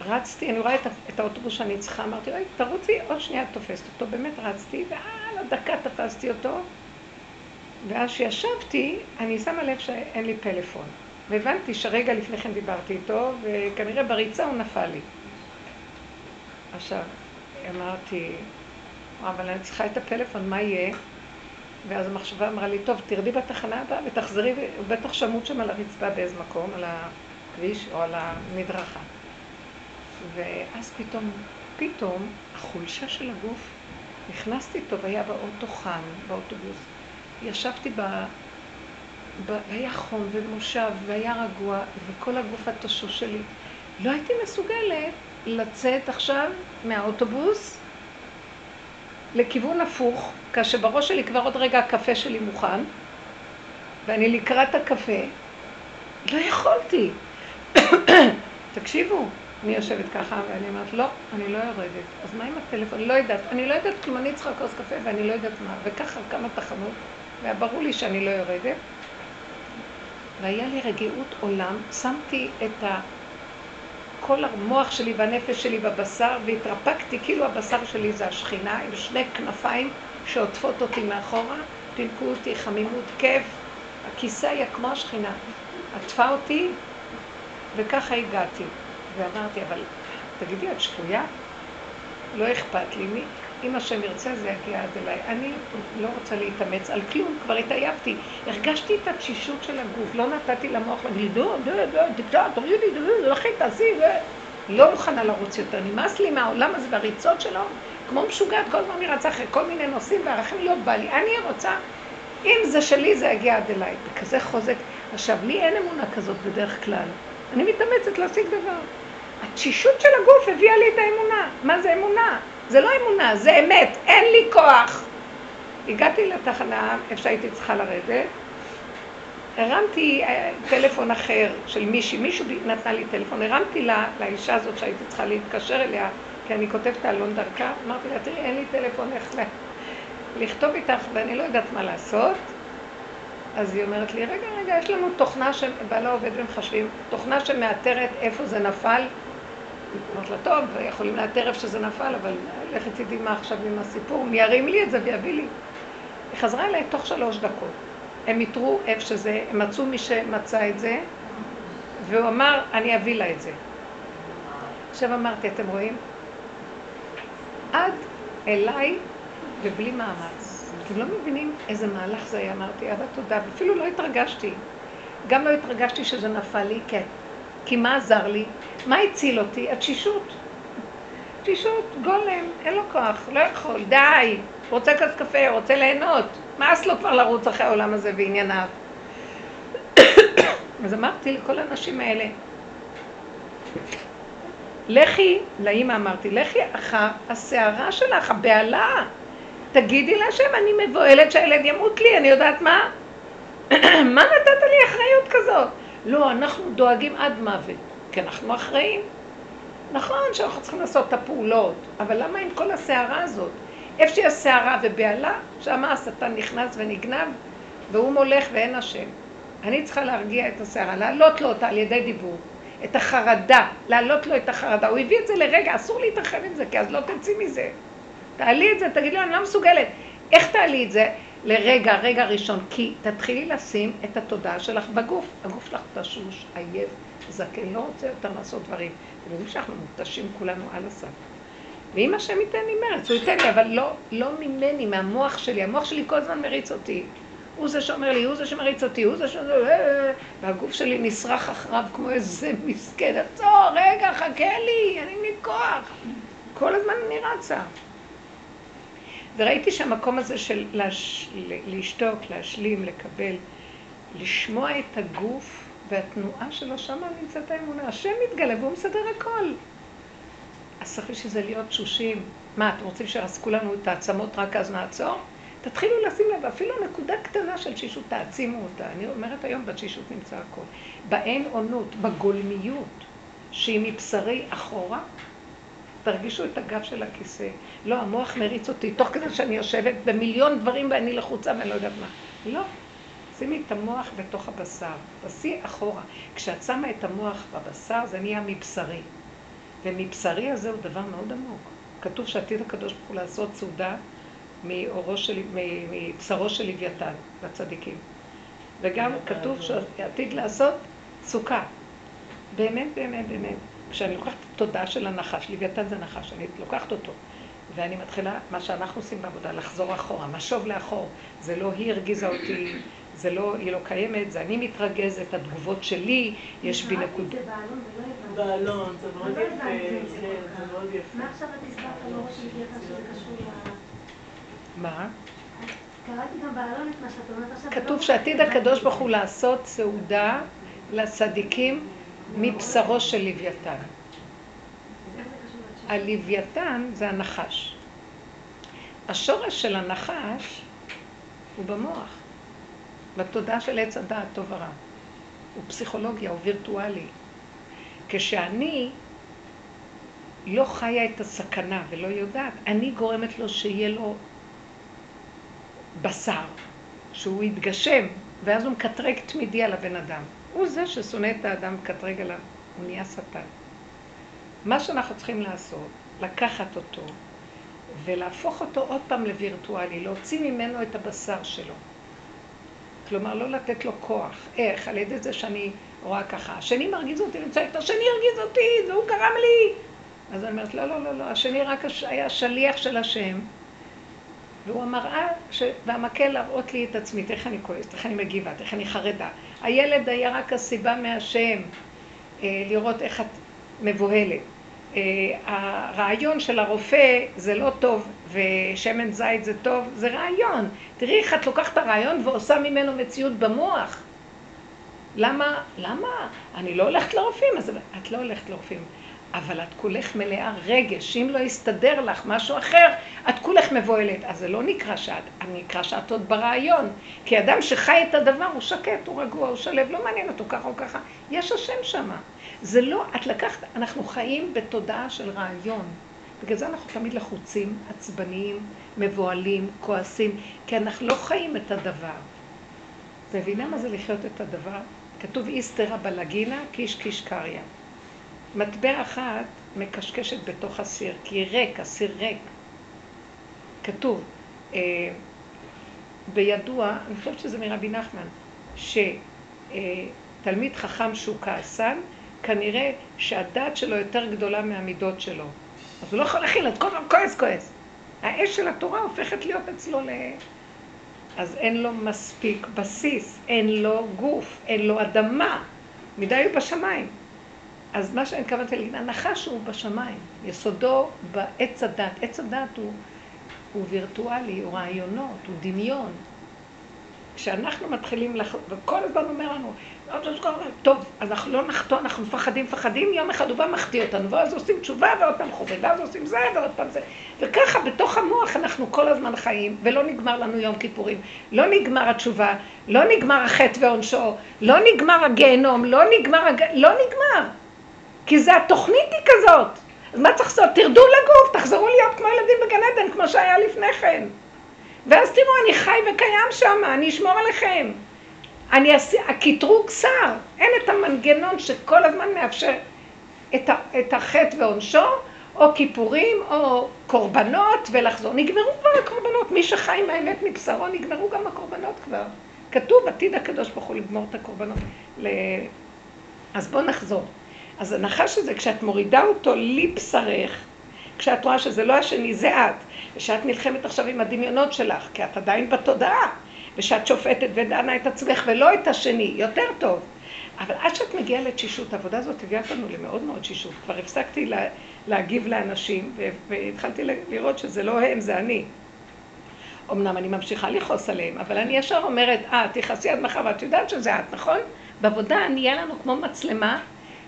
ורצתי, אני רואה את, את האוטובוס שאני צריכה, אמרתי, אוי, תרוצי, עוד שנייה תופסת אותו. באמת רצתי, ועל הדקה תפסתי אותו, ואז שישבתי, אני שמה לב שאין לי פלאפון. והבנתי שרגע לפני כן דיברתי איתו, וכנראה בריצה הוא נפל לי. עכשיו, אמרתי, אבל אני צריכה את הפלאפון, מה יהיה? ואז המחשבה אמרה לי, טוב, תרדי בתחנה הבאה ותחזרי, בטח שמות שם על הרצפה באיזה מקום, על הכביש או על המדרכה. ואז פתאום, פתאום, החולשה של הגוף, נכנסתי טוב, היה באוטו חם, באוטובוס. ישבתי ב... ב... היה חום ומושב והיה רגוע, וכל הגוף התשוש שלי. לא הייתי מסוגלת לצאת עכשיו מהאוטובוס לכיוון הפוך, כאשר בראש שלי כבר עוד רגע הקפה שלי מוכן, ואני לקראת הקפה, לא יכולתי. (coughs) תקשיבו, אני יושבת ככה ואני אומרת, לא, אני לא יורדת. אז מה עם הטלפון? לא יודעת. אני לא יודעת כלום, אני צריכה כוס קפה ואני לא יודעת מה. וככה כמה תחנות, והיה ברור לי שאני לא יורדת. והיה לי רגיעות עולם, שמתי את ה... כל המוח שלי והנפש שלי בבשר, והתרפקתי, כאילו הבשר שלי זה השכינה, עם שני כנפיים שעוטפות אותי מאחורה, פינקו אותי, חמימות, כיף. הכיסא היה כמו השכינה. עטפה אותי, וככה הגעתי. ואמרתי, אבל תגידי, את שפויה? לא אכפת לי. מי? אם השם ירצה זה יגיע עד אליי. אני לא רוצה להתאמץ על כלום, כבר התעייפתי. הרגשתי את התשישות של הגוף, לא נתתי למוח להגיד דו, דו, דו, תקטע, תורידי, דו, לכי, תעשי. לא מוכנה לרוץ יותר. נמאס לי מהעולם הזה והריצות שלו, כמו משוגעת, כל הזמן אני רצה אחרי כל מיני נושאים והערכים להיות בא לי. אני רוצה, אם זה שלי זה יגיע עד אליי. בכזה חוזק. עכשיו, לי אין אמונה כזאת בדרך כלל. אני מתאמצת להשיג דבר. התשישות של הגוף הביאה לי את האמונה. מה זה אמונה? זה לא אמונה, זה אמת, אין לי כוח. הגעתי לתחנה, איפה שהייתי צריכה לרדת, הרמתי אה, טלפון אחר של מישהי, מישהו נתנה לי טלפון, הרמתי לה, לאישה הזאת שהייתי צריכה להתקשר אליה, כי אני כותבת אלון דרכה, אמרתי לה, תראי, אין לי טלפון איך ל... לכתוב איתך ואני לא יודעת מה לעשות. אז היא אומרת לי, רגע, רגע, יש לנו תוכנה שבעלה עובד ומחשבים, תוכנה שמאתרת איפה זה נפל. אמרת לה, טוב, יכולים לאתר איפה שזה נפל, אבל לכי תדעי מה עכשיו עם הסיפור, מי ירים לי את זה ויביא לי. היא חזרה אליי תוך שלוש דקות. הם איתרו איפה שזה, הם מצאו מי שמצא את זה, והוא אמר, אני אביא לה את זה. עכשיו אמרתי, אתם רואים? עד אליי ובלי מאמץ. אתם לא מבינים איזה מהלך זה היה, אמרתי, אבא תודה, ואפילו לא התרגשתי. גם לא התרגשתי שזה נפל לי, כן. כי מה עזר לי? מה הציל אותי? התשישות. תשישות, גולם, אין לו כוח, לא יכול, די. רוצה כוס קפה, רוצה ליהנות. מאס לו כבר לרוץ אחרי העולם הזה וענייניו. (coughs) אז אמרתי לכל הנשים האלה, לכי, לאימא אמרתי, לכי אחר הסערה שלך, הבהלה. תגידי להשם, אני מבוהלת שהילד ימות לי, אני יודעת מה? (coughs) מה נתת לי אחריות כזאת? לא, אנחנו דואגים עד מוות, כי אנחנו אחראים. נכון שאנחנו צריכים לעשות את הפעולות, אבל למה עם כל הסערה הזאת? איפה שיש סערה ובהלה, שם השטן נכנס ונגנב, והוא מולך ואין השם. אני צריכה להרגיע את הסערה, להעלות לו אותה על ידי דיבור. את החרדה, להעלות לו את החרדה. הוא הביא את זה לרגע, אסור להתרחב עם זה, כי אז לא תצאי מזה. תעלי את זה, תגידי לו, אני לא מסוגלת. איך תעלי את זה? לרגע, רגע ראשון. כי תתחילי לשים את התודעה שלך בגוף. הגוף שלך תשוש, עייף, זקן, לא רוצה יותר לעשות דברים. אתם יודעים שאנחנו מותשים כולנו על הסף. ואם השם ייתן לי מרץ, הוא ייתן לי, אבל לא, לא ממני, מהמוח שלי. המוח שלי כל הזמן מריץ אותי. הוא זה שאומר לי, הוא זה שמריץ אותי, הוא זה ש... והגוף שלי נשרח אחריו כמו איזה מסכן. עצור, רגע, חכה לי, אני לי כוח. כל הזמן אני רצה. וראיתי שהמקום הזה של להש... לשתוק, להשלים, לקבל, לשמוע את הגוף והתנועה שלו, שם נמצאת האמונה. השם מתגלה והוא מסדר הכל. אז צריך בשביל זה להיות תשושים. מה, אתם רוצים שירסקו לנו את העצמות רק אז נעצור? תתחילו לשים לב, אפילו נקודה קטנה של תשישות, תעצימו אותה. אני אומרת היום, בתשישות נמצא הכל. באין עונות, בגולמיות, שהיא מבשרי אחורה, תרגישו את הגב של הכיסא. לא, המוח מריץ אותי, תוך כדי שאני יושבת במיליון דברים ואני לחוצה ואני לא יודעת מה. לא. שימי את המוח בתוך הבשר, תעשי אחורה. כשאת שמה את המוח בבשר, זה נהיה מבשרי. ומבשרי הזה הוא דבר מאוד עמוק. כתוב שעתיד הקדוש ברוך הוא לעשות סעודה מאורו של, מבשרו של לוויתן, לצדיקים. וגם כתוב שעתיד לעשות סוכה. באמת, באמת, באמת. כשאני לוקחת את התודעה של הנחש, לוויתן זה נחש, אני לוקחת אותו, ואני מתחילה, מה שאנחנו עושים בעבודה, לחזור אחורה, משוב לאחור. זה לא היא הרגיזה אותי, זה לא, היא לא קיימת, זה אני מתרגזת, התגובות שלי, יש בי נקודה. בעלון, זה מאוד לא יפה, כן, זה מאוד יפה. מה עכשיו את הסברת על של לוויתן שזה קשור ל... מה? קראתי גם בעלון את מה שאת אומרת עכשיו. כתוב לא שעתיד הבנתי. הקדוש ברוך הוא לעשות סעודה לצדיקים מבשרו של לוויתן. הלוויתן זה הנחש. השורש של הנחש הוא במוח, בתודעה של עץ הדעת, טוב ורע. הוא פסיכולוגיה, הוא וירטואלי. כשאני לא חיה את הסכנה ולא יודעת, אני גורמת לו שיהיה לו בשר, שהוא יתגשם, ואז הוא מקטרג תמידי על הבן אדם. הוא זה ששונא את האדם, מקטרג עליו, הוא נהיה שטן. מה שאנחנו צריכים לעשות, לקחת אותו ולהפוך אותו עוד פעם לווירטואלי, להוציא ממנו את הבשר שלו. כלומר, לא לתת לו כוח. איך? על ידי זה שאני רואה ככה. השני מרגיז אותי, אני צועקת, השני הרגיז אותי, והוא גרם לי. אז אני אומרת, לא, לא, לא, לא, השני רק היה שליח של השם, והוא המראה, ש... והמקל להראות לי את עצמי, איך אני כועסת, איך אני מגיבה, איך אני חרדה. הילד היה רק הסיבה מהשם, אה, לראות איך את מבוהלת. אה, הרעיון של הרופא זה לא טוב, ושמן זית זה טוב, זה רעיון. תראי איך את לוקחת את הרעיון ועושה ממנו מציאות במוח. למה? למה? אני לא הולכת לרופאים, אז את לא הולכת לרופאים. אבל את כולך מלאה רגש, שאם לא יסתדר לך משהו אחר, את כולך מבוהלת. אז זה לא נקרא שאת, נקרא שאת עוד ברעיון. כי אדם שחי את הדבר הוא שקט, הוא רגוע, הוא שלב, לא מעניין אותו ככה או ככה. יש השם שמה. זה לא, את לקחת, אנחנו חיים בתודעה של רעיון. בגלל זה אנחנו תמיד לחוצים, עצבניים, מבוהלים, כועסים, כי אנחנו לא חיים את הדבר. מבינה מה זה לחיות את הדבר? כתוב איסתרא בלגינה, קיש קיש קריא. מטבע אחת מקשקשת בתוך הסיר, כי ריק, הסיר ריק. כתוב, אה, בידוע, אני חושבת שזה מרבי נחמן, שתלמיד חכם שהוא כעסן, כנראה שהדעת שלו יותר גדולה מהמידות שלו. אז הוא לא יכול להכיל, אז כל הזמן כועס כועס. האש של התורה הופכת להיות אצלו ל... אז אין לו מספיק בסיס, אין לו גוף, אין לו אדמה. מדי הוא בשמיים. אז מה שאני מתכוונת להגיד, הנחש הוא בשמיים, יסודו בעץ הדת. עץ הדת הוא, הוא וירטואלי, הוא רעיונות, הוא דמיון. כשאנחנו מתחילים, לח... וכל הזמן אומר לנו, טוב, אז אנחנו לא נחטוא, אנחנו מפחדים, מפחדים, יום אחד הוא בא מחטיא אותנו, ואז עושים תשובה ועוד פעם חובה, ואז עושים זה ועוד פעם זה. וככה בתוך המוח אנחנו כל הזמן חיים, ולא נגמר לנו יום כיפורים. לא נגמר התשובה, לא נגמר החטא ועונשו, לא נגמר הגיהנום, לא נגמר, הג... לא נגמר. כי זה התוכנית היא כזאת. אז מה צריך לעשות? תרדו לגוף, תחזרו להיות כמו ילדים בגן עדן, כמו שהיה לפני כן. ואז תראו, אני חי וקיים שם, אני אשמור עליכם. אני אעשה, הקטרוג שר, אין את המנגנון שכל הזמן מאפשר את, ה, את החטא ועונשו, או כיפורים, או קורבנות, ולחזור. נגמרו כבר הקורבנות, מי שחי עם האמת מבשרו, נגמרו גם הקורבנות כבר. כתוב, עתיד הקדוש ברוך הוא לגמור את הקורבנות. ל... אז בואו נחזור. אז הנחש הזה, כשאת מורידה אותו לבשרך, כשאת רואה שזה לא השני, זה את, ושאת נלחמת עכשיו עם הדמיונות שלך, כי את עדיין בתודעה, ושאת שופטת ודנה את עצמך ולא את השני, יותר טוב. אבל עד שאת מגיעה לתשישות, העבודה הזאת הביאה אותנו למאוד מאוד תשישות. כבר הפסקתי לה, להגיב לאנשים, והתחלתי לראות שזה לא הם, זה אני. אמנם אני ממשיכה לכעוס עליהם, אבל אני ישר אומרת, אה, תכעסי עד מחר, ואת יודעת שזה את, נכון? בעבודה נהיה לנו כמו מצלמה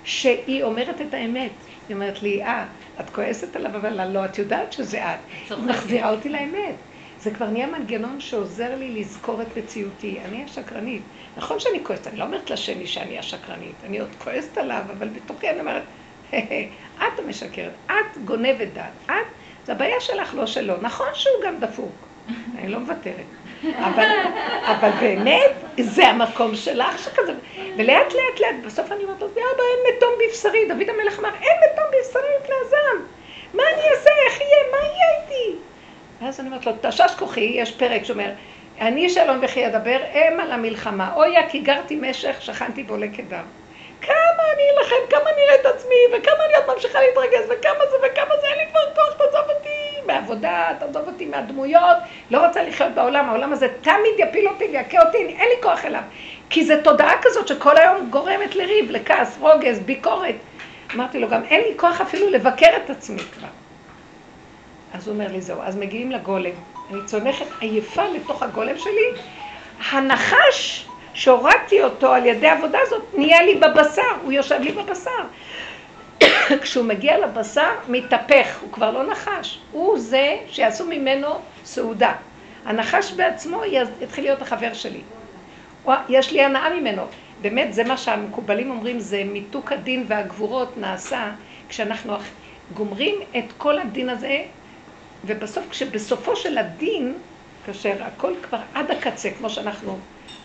שהיא אומרת את האמת. היא אומרת לי, אה, את כועסת עליו, אבל לא, את יודעת שזה את. היא מחזירה אותי לאמת. זה כבר נהיה מנגנון שעוזר לי לזכור את מציאותי. אני השקרנית. נכון שאני כועסת, אני לא אומרת לשני שאני השקרנית. אני עוד כועסת עליו, אבל בתוכי אני אומרת, את המשקרת, את גונבת דעת, את, זה הבעיה שלך, לא שלו. נכון שהוא גם דפוק, אני לא מוותרת. אבל, אבל באמת, זה המקום שלך שכזה. ולאט לאט לאט, בסוף אני אומרת לו, אבא, אין מתום בבשרי. דוד המלך אמר, אין מתום בבשרי מפני הזעם. מה אני אעשה? איך יהיה? מה יהיה איתי? ואז אני אומרת לו, תשש כוחי, יש פרק שאומר, אני שלום וכי אדבר, אם על המלחמה. אויה, כי גרתי משך, שכנתי בו לקדם. כמה אני אלחם, כמה אני אראה את עצמי, וכמה אני עוד ממשיכה להתרגז, וכמה זה וכמה זה, אין לי כבר כוח, תעזוב אותי מהעבודה, תעזוב אותי מהדמויות, לא רוצה לחיות בעולם, העולם הזה תמיד יפיל אותי ויכה אותי, אין לי כוח אליו. כי זו תודעה כזאת שכל היום גורמת לריב, לכעס, רוגז, ביקורת. אמרתי לו, גם אין לי כוח אפילו לבקר את עצמי כבר. אז הוא אומר לי, זהו, אז מגיעים לגולם. אני צונחת עייפה לתוך הגולם שלי. הנחש שהורדתי אותו על ידי העבודה הזאת, נהיה לי בבשר, הוא יושב לי בבשר. (coughs) כשהוא מגיע לבשר, מתהפך, הוא כבר לא נחש. הוא זה שיעשו ממנו סעודה. הנחש בעצמו יתחיל להיות החבר שלי. יש לי הנאה ממנו. באמת, זה מה שהמקובלים אומרים, זה מיתוק הדין והגבורות נעשה כשאנחנו גומרים את כל הדין הזה, ובסוף, כשבסופו של הדין, כאשר הכל כבר עד הקצה, כמו שאנחנו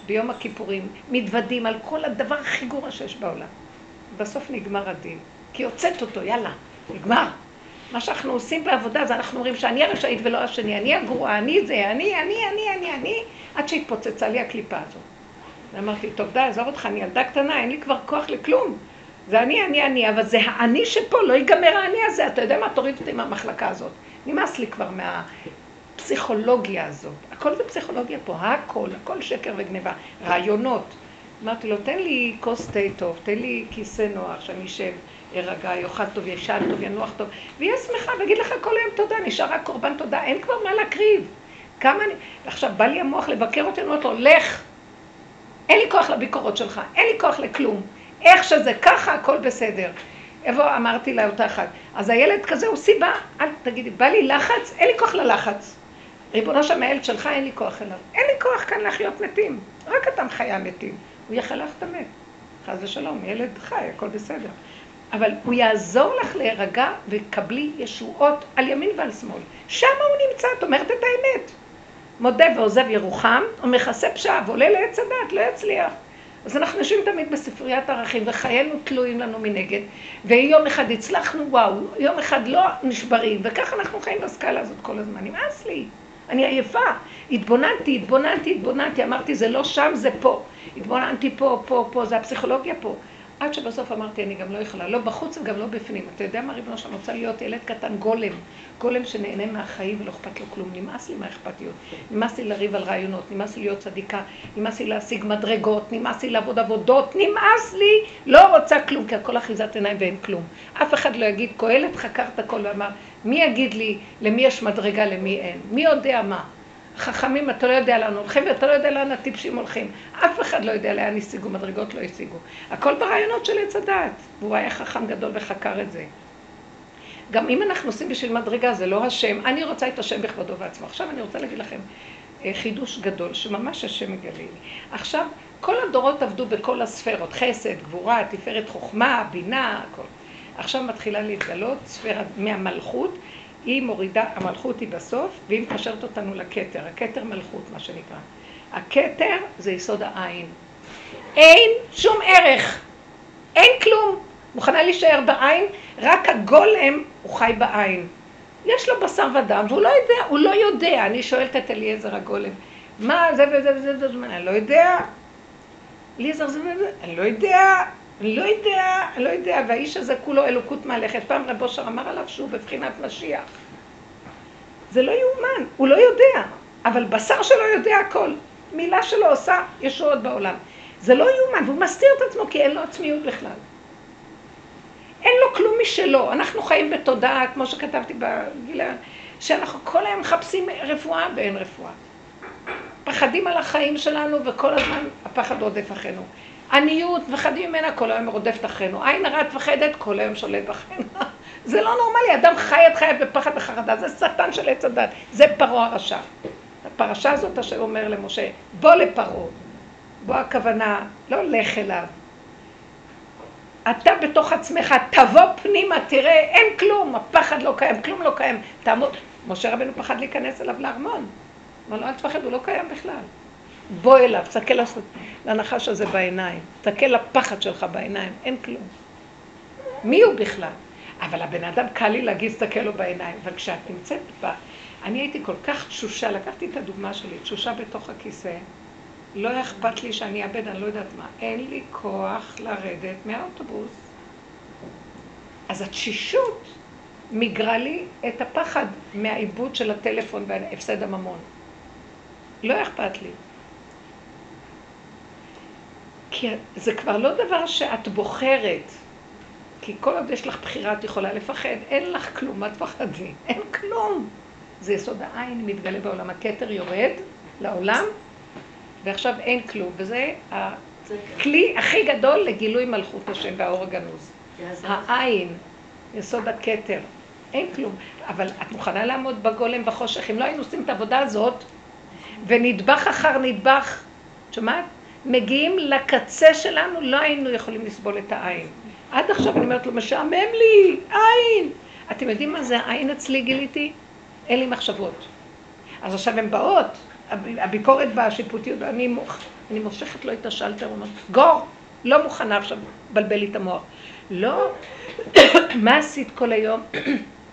ביום הכיפורים, מתוודים על כל הדבר הכי גרוע שיש בעולם. בסוף נגמר הדין. כי הוצאת אותו, יאללה, נגמר. מה שאנחנו עושים בעבודה זה אנחנו אומרים שאני הרשאית ולא השני, אני הגרועה, אני זה, אני, אני, אני, אני, אני, עד שהתפוצצה לי הקליפה הזאת. ואמרתי, טוב, די, עזוב אותך, אני ילדה קטנה, אין לי כבר כוח לכלום. זה אני, אני, אני, אבל זה האני שפה, לא ייגמר האני הזה. אתה יודע מה? תוריד אותי מהמחלקה הזאת. נמאס לי כבר מה... הפסיכולוגיה הזאת. הכל זה פסיכולוגיה פה, הכל, הכל שקר וגניבה. רעיונות. אמרתי לו, תן לי כוס תה טוב, תן לי כיסא נוח, שאני אשב, ארגע, יאכל טוב, ישן טוב, ינוח טוב, ויהיה שמחה, ואגיד לך כל היום תודה, נשאר רק קורבן תודה, אין כבר מה להקריב. כמה אני... עכשיו, בא לי המוח לבקר אותי, אני אומרת לו, לך. אין לי כוח לביקורות שלך, אין לי כוח לכלום. איך שזה ככה, הכל בסדר. איפה אמרתי לה אותה אחת? אז הילד כזה הוא סיבה, אל תגידי, בא לי לחץ, אין לי כוח ללחץ. ריבונו שם הילד שלך, אין לי כוח אליו. אין לי כוח כאן להחיות מתים. רק אתה מחיה מתים. הוא יחל לך את המת. חס ושלום, ילד חי, הכל בסדר. אבל הוא יעזור לך להירגע וקבלי ישועות על ימין ועל שמאל. שם הוא נמצא, את אומרת את האמת. מודה ועוזב ירוחם, הוא מכסה פשעה ועולה לעץ הדת, לא יצליח. אז אנחנו יושבים תמיד בספריית ערכים וחיינו תלויים לנו מנגד, ויום אחד הצלחנו, וואו, יום אחד לא נשברים, וככה אנחנו חיים בסקאלה הזאת כל הזמן. נמאס לי, אני עייפה. התבוננתי, התבוננתי, התבוננתי, אמרתי זה לא שם, זה פה. התבוננתי פה, פה, פה, זה הפסיכולוגיה פה. עד שבסוף אמרתי, אני גם לא יכולה, לא בחוץ וגם לא בפנים. אתה יודע מה, ריבונו שלנו, רוצה להיות ילד קטן, גולם. גולם שנהנה מהחיים ולא אכפת לו כלום. נמאס לי מהאכפתיות. נמאס לי לריב על רעיונות, נמאס לי להיות צדיקה, נמאס לי להשיג מדרגות, נמאס לי לעבוד עבודות, נמאס לי, לא רוצה כלום, כי הכל אחיזת עיניים ואין כלום. אף אחד לא יגיד, קהלת חקר את הכל ואמר, מי יגיד לי למי יש מדרגה, למי אין? מי יודע מה? חכמים, אתה לא יודע לאן הולכים ואתה לא יודע לאן הטיפשים הולכים. אף אחד לא יודע לאן השיגו, מדרגות לא השיגו. הכל ברעיונות של עץ הדעת. והוא היה חכם גדול וחקר את זה. גם אם אנחנו עושים בשביל מדרגה, זה לא השם. אני רוצה את השם בכבודו ועצמו. עכשיו אני רוצה להגיד לכם אה, חידוש גדול, שממש השם מגלה לי. עכשיו, כל הדורות עבדו בכל הספרות, חסד, גבורה, תפארת חוכמה, בינה, הכל. עכשיו מתחילה להתגלות ספירה מהמלכות, היא מורידה, המלכות היא בסוף, והיא מקשרת אותנו לכתר, הכתר מלכות, מה שנקרא. הכתר זה יסוד העין. אין שום ערך, אין כלום. מוכנה להישאר בעין, רק הגולם הוא חי בעין. יש לו בשר ודם, והוא לא יודע, הוא לא יודע. אני שואלת את אליעזר הגולם, מה זה וזה וזה וזה, אני לא יודע. אליעזר זה וזה, אני לא יודע. לא יודע, לא יודע, והאיש הזה כולו אלוקות מהלכת. פעם רב אושר אמר עליו שהוא בבחינת משיח. זה לא יאומן, הוא לא יודע, אבל בשר שלו יודע הכל. מילה שלו עושה ישועות בעולם. זה לא יאומן, והוא מסתיר את עצמו כי אין לו עצמיות בכלל. אין לו כלום משלו. אנחנו חיים בתודעה, כמו שכתבתי בגיל, שאנחנו כל היום מחפשים רפואה ואין רפואה. פחדים על החיים שלנו וכל הזמן הפחד רודף אחרינו. עניות, מפחדים ממנה, כל היום רודפת אחרינו. עין הרע מפחדת, כל היום שולט בכם. (laughs) זה לא נורמלי, אדם חי את חייו בפחד וחרדה, זה שטן של עץ הדת, זה פרעה הרשע. הפרשה הזאת אשר אומר למשה, בוא לפרעה. בוא הכוונה, לא לך אליו. אתה בתוך עצמך, תבוא פנימה, תראה, אין כלום, הפחד לא קיים, כלום לא קיים. תעמוד. משה רבנו פחד להיכנס אליו לארמון. אמר לו, אל תפחד, הוא לא קיים בכלל. בוא אליו, תסתכל לנחש הזה בעיניים, תסתכל לפחד שלך בעיניים, אין כלום. מי הוא בכלל? אבל הבן אדם קל לי להגיד, תסתכל לו בעיניים. אבל כשאת נמצאת בה, אני הייתי כל כך תשושה, לקחתי את הדוגמה שלי, תשושה בתוך הכיסא, לא אכפת לי שאני אאבד, אני לא יודעת מה. אין לי כוח לרדת מהאוטובוס. אז התשישות מיגרה לי את הפחד מהעיבוד של הטלפון והפסד הממון. לא אכפת לי. כי זה כבר לא דבר שאת בוחרת. כי כל עוד יש לך בחירה, את יכולה לפחד. אין לך כלום, מה תפחדי? אין כלום. זה יסוד העין מתגלה בעולם. הכתר יורד לעולם, ועכשיו אין כלום. וזה הכלי הכי גדול לגילוי מלכות השם והאור הגנוז. העין, יסוד הכתר. אין כלום. אבל את מוכנה לעמוד בגולם בחושך. אם לא היינו עושים את העבודה הזאת, ונדבך אחר נדבך, שומעת? מגיעים לקצה שלנו, לא היינו יכולים לסבול את העין. עד עכשיו אני אומרת לו, משעמם לי, עין. אתם יודעים מה זה העין אצלי גיליתי? אין לי מחשבות. אז עכשיו הן באות, הביקורת בשיפוטיות, אני, מוח, אני מושכת לו את השלטר, אומרת, גור, לא מוכנה עכשיו לבלבל לי את המוח. לא, (coughs) מה עשית כל היום?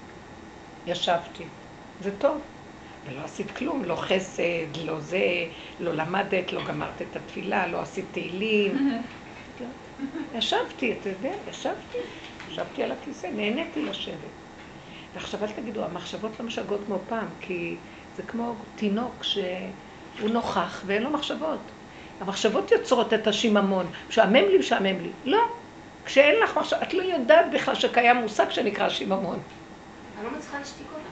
(coughs) ישבתי. זה טוב. ולא עשית כלום, לא חסד, לא זה, לא למדת, לא גמרת את התפילה, לא עשית תהילים. (laughs) ישבתי, אתה יודע, ישבתי, ישבתי על הכיסא, נהניתי לשבת. ועכשיו אל תגידו, המחשבות לא משגעות כמו פעם, כי זה כמו תינוק שהוא נוכח ואין לו מחשבות. המחשבות יוצרות את השיממון, משעמם לי, משעמם לי. לא, כשאין לך מחשבות, את לא יודעת בכלל שקיים מושג שנקרא שיממון. אני לא מצליחה להשתיק אותה.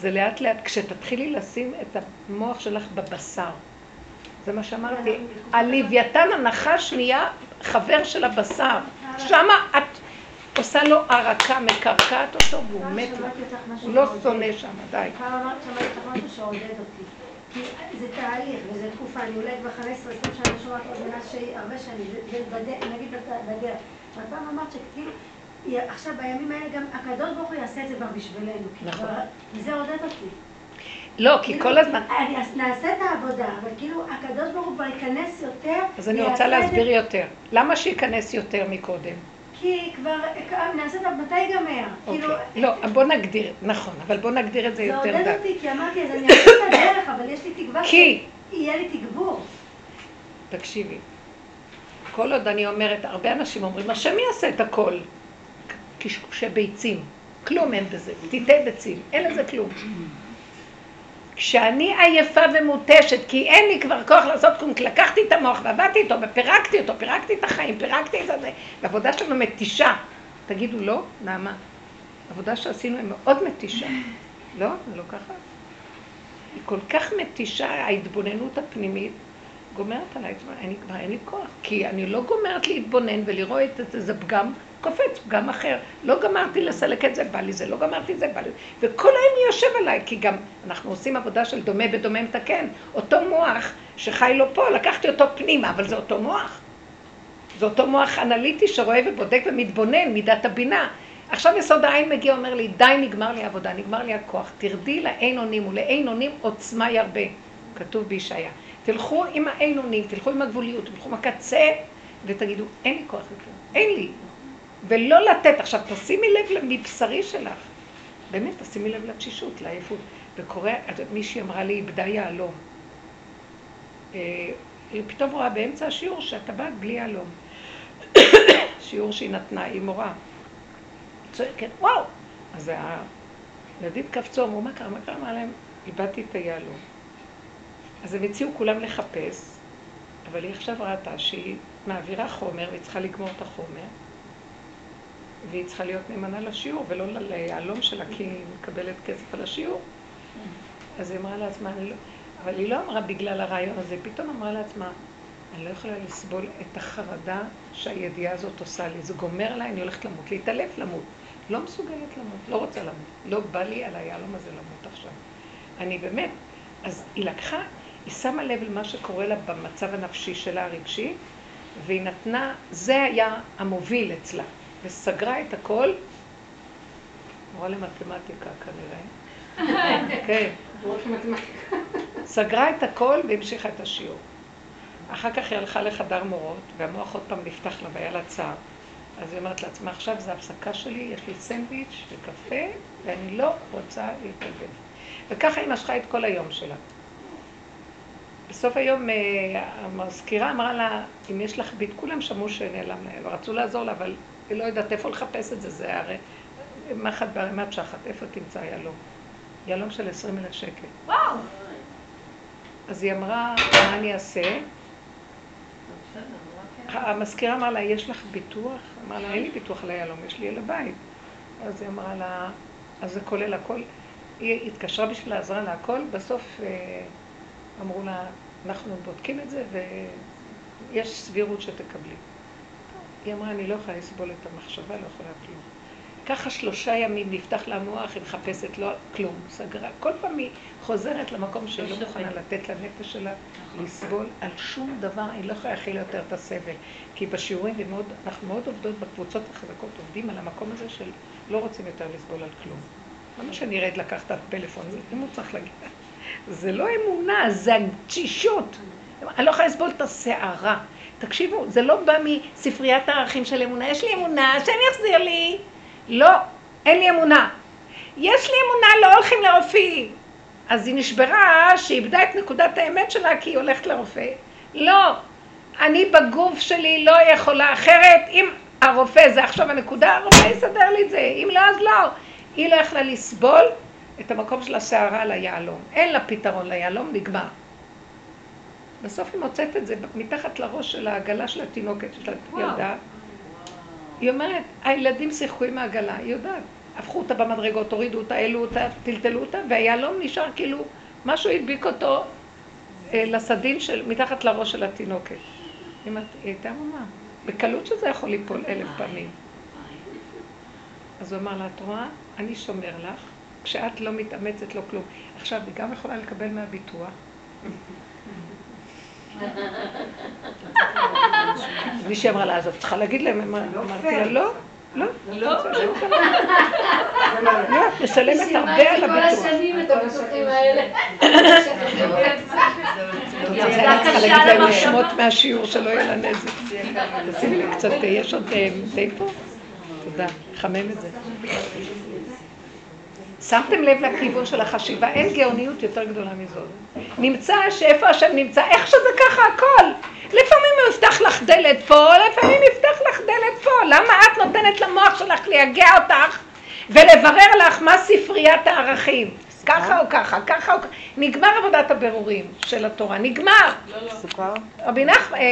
זה לאט לאט, כשתתחילי לשים את המוח שלך בבשר. זה מה שאמרתי, הלוויתן הנחש נהיה חבר של הבשר. שמה את עושה לו ערקה, מקרקעת אותו והוא מת לו. הוא לא שונא שם, די. פעם אמרת שמעתי אותך משהו שעודד אותי. כי זה תהליך וזה תקופה, אני אולי כבר 15-20 שנה שומעת עוד מנשה הרבה שנים, נגיד בדרך. אבל פעם אמרת שכאילו עכשיו בימים האלה גם הקדוש ברוך הוא יעשה את זה כבר בשבילנו. נכון. וזה עודד אותי. לא, כי כאילו, כל הזמן... אני נעשה את העבודה, אבל כאילו הקדוש ברוך הוא כבר ייכנס יותר. אז אני רוצה זה, להסביר יותר. למה שייכנס יותר מקודם? כי כבר, נעשה את מתי ייגמר? כאילו, אוקיי. לא, בוא נגדיר, נכון, אבל בוא נגדיר את זה זה יותר עודד דק. אותי, כי אמרתי, אז אני אעשה את הדרך, אבל יש לי תקווה כי- שיהיה לי תגבור. תקשיבי, כל עוד אני אומרת, הרבה אנשים אומרים, השם יעשה את הכל. קשקושי ביצים, כלום אין בזה, תיתי ביצים, אין לזה כלום. כשאני עייפה ומותשת, כי אין לי כבר כוח לעשות כלום, כי לקחתי את המוח ועבדתי איתו ופירקתי אותו, פירקתי את החיים, פירקתי את זה, והעבודה שלנו מתישה. תגידו לא, נעמה, העבודה שעשינו היא מאוד מתישה. לא? זה לא ככה? היא כל כך מתישה, ההתבוננות הפנימית, גומרת עליי, אני כבר אין לי כוח, כי אני לא גומרת להתבונן ולראות את איזה פגם, קופץ פגם אחר. לא גמרתי לסלק את זה, בא לי זה, לא גמרתי את זה, בא לי. וכל היום יושב עליי, כי גם אנחנו עושים עבודה של דומה בדומה מתקן. אותו מוח שחי לו פה, לקחתי אותו פנימה, אבל זה אותו מוח. זה אותו מוח אנליטי שרואה ובודק ומתבונן, מידת הבינה. עכשיו יסוד העין מגיע, אומר לי, די, נגמר לי העבודה, נגמר לי הכוח. תרדי לאין אונים, ולאין אונים עוצמה ירבה. כתוב בישעיה. תלכו עם האין אונים, תלכו עם הגבוליות, תלכו עם הקצה, ותגידו, אין לי כוח לכלום, אין לי. ולא לתת. עכשיו, תשימי לב מבשרי שלך. באמת, תשימי לב לתשישות, לעייפות. וקורה, מישהי אמרה לי, איבדה יהלום. אה, היא פתאום רואה באמצע השיעור שהטבעת בלי יהלום. (coughs) שיעור שהיא נתנה, היא מורה. צועקת, וואו! אז הילדים קפצו, אמרו, מה קרה, מה קרה? אמרה להם, איבדתי את היהלום. אז הם הציעו כולם לחפש, אבל היא עכשיו ראתה שהיא מעבירה חומר והיא צריכה לגמור את החומר, והיא צריכה להיות נאמנה לשיעור ולא ליהלום שלה, כי היא מקבלת כסף על השיעור. אז היא אמרה לעצמה, אני לא... אבל היא לא אמרה בגלל הרעיון הזה, פתאום אמרה לעצמה, אני לא יכולה לסבול את החרדה שהידיעה הזאת עושה לי. זה גומר עליי, אני הולכת למות, להתעלף למות. לא מסוגלת למות, לא רוצה למות. לא בא לי על היהלום הזה למות עכשיו. אני באמת, אז היא לקחה, היא שמה לב למה שקורה לה במצב הנפשי שלה הרגשי, והיא נתנה, זה היה המוביל אצלה, וסגרה את הכל, מורה למתמטיקה כנראה, (laughs) כן, סגרה את הכל והמשיכה את השיעור. אחר כך היא הלכה לחדר מורות, והמוח עוד פעם נפתח לה והיה לה צער. אז היא אומרת לעצמה, עכשיו זו הפסקה שלי, יש לי סנדוויץ' וקפה, ואני לא רוצה להתבלבל. וככה היא משכה את כל היום שלה. בסוף היום אה, המזכירה אמרה לה, אם יש לך ביט, כולם שמעו שנעלם להם, ורצו לעזור לה, אבל היא לא יודעת איפה לחפש את זה, זה הרי מחט בערימת שחת, איפה תמצא יהלום? יהלום של עשרים אלף שקל. וואו! אז היא אמרה, מה אני אעשה? המזכירה אמרה לה, יש לך ביטוח? אמרה לה, אין לי ביטוח ליהלום, יש לי אל הבית. אז היא אמרה לה, אז זה כולל הכל. היא התקשרה בשביל לעזרה לה הכל, בסוף אה, אמרו לה, אנחנו בודקים את זה ויש סבירות שתקבלי. היא אמרה, אני לא יכולה לסבול את המחשבה, לא יכולה כלום. ככה שלושה ימים נפתח לה המוח, היא מחפשת לא כלום, סגרה. כל פעם היא חוזרת למקום שהיא לא מוכנה לתת לנפש שלה לסבול על שום דבר, היא לא יכולה להכיל יותר את הסבל. כי בשיעורים, מאוד, אנחנו מאוד עובדות בקבוצות החזקות, עובדים על המקום הזה של לא רוצים יותר לסבול על כלום. למה שאני ארד לקחת את הפלאפון? אם הוא צריך להגיד. זה לא אמונה, זה התשישות. אני לא יכולה לסבול את הסערה. תקשיבו, זה לא בא מספריית הערכים של אמונה. יש לי אמונה, השם יחזיר לי. לא, אין לי אמונה. יש לי אמונה, לא הולכים לרופאים. אז היא נשברה שהיא איבדה את נקודת האמת שלה כי היא הולכת לרופא. לא, אני בגוף שלי לא יכולה אחרת. אם הרופא זה עכשיו הנקודה, הרופא יסדר לי את זה. אם לא, אז לא. היא לא יכלה לסבול את המקום של הסערה על היהלום. אין לה פתרון ליהלום, נגמר. בסוף היא מוצאת את זה מתחת לראש של העגלה של התינוקת, של הילדה. היא אומרת, הילדים שיחקו עם העגלה, היא יודעת. הפכו אותה במדרגות, הורידו אותה, העלו אותה, טלטלו אותה, והיהלום נשאר כאילו, משהו הדביק אותו אה, לסדין של, מתחת לראש של התינוקת. היא אומרת, היא הייתה אמונה. בקלות שזה יכול ליפול אלף פעמים. אז הוא אמר לה, את רואה, אני שומר לך, כשאת לא מתאמצת, לא כלום. עכשיו, היא גם יכולה לקבל מהביטוח. מישהי אמרה לה, אז את צריכה להגיד להם, אמרתי לה, לא, לא, לא. לא, את משלמת הרבה על כל הביטוח. השנים את הביטוחים האלה. את רוצה, אני צריכה להגיד להם שמות מהשיעור שלא יהיה לה נזק. תשימי לי קצת, יש עוד אה, תה פה? תודה, חמם את זה. שמתם לב לכיוון של החשיבה, אין גאוניות יותר גדולה מזאת. נמצא שאיפה השם נמצא, איך שזה ככה הכל. לפעמים הוא יפתח לך דלת פה, לפעמים יפתח לך דלת פה. למה את נותנת למוח שלך לייגע אותך ולברר לך מה ספריית הערכים? ככה או ככה, ככה או ככה. נגמר עבודת הבירורים של התורה, נגמר. סוכר? רבי נחמן, אה,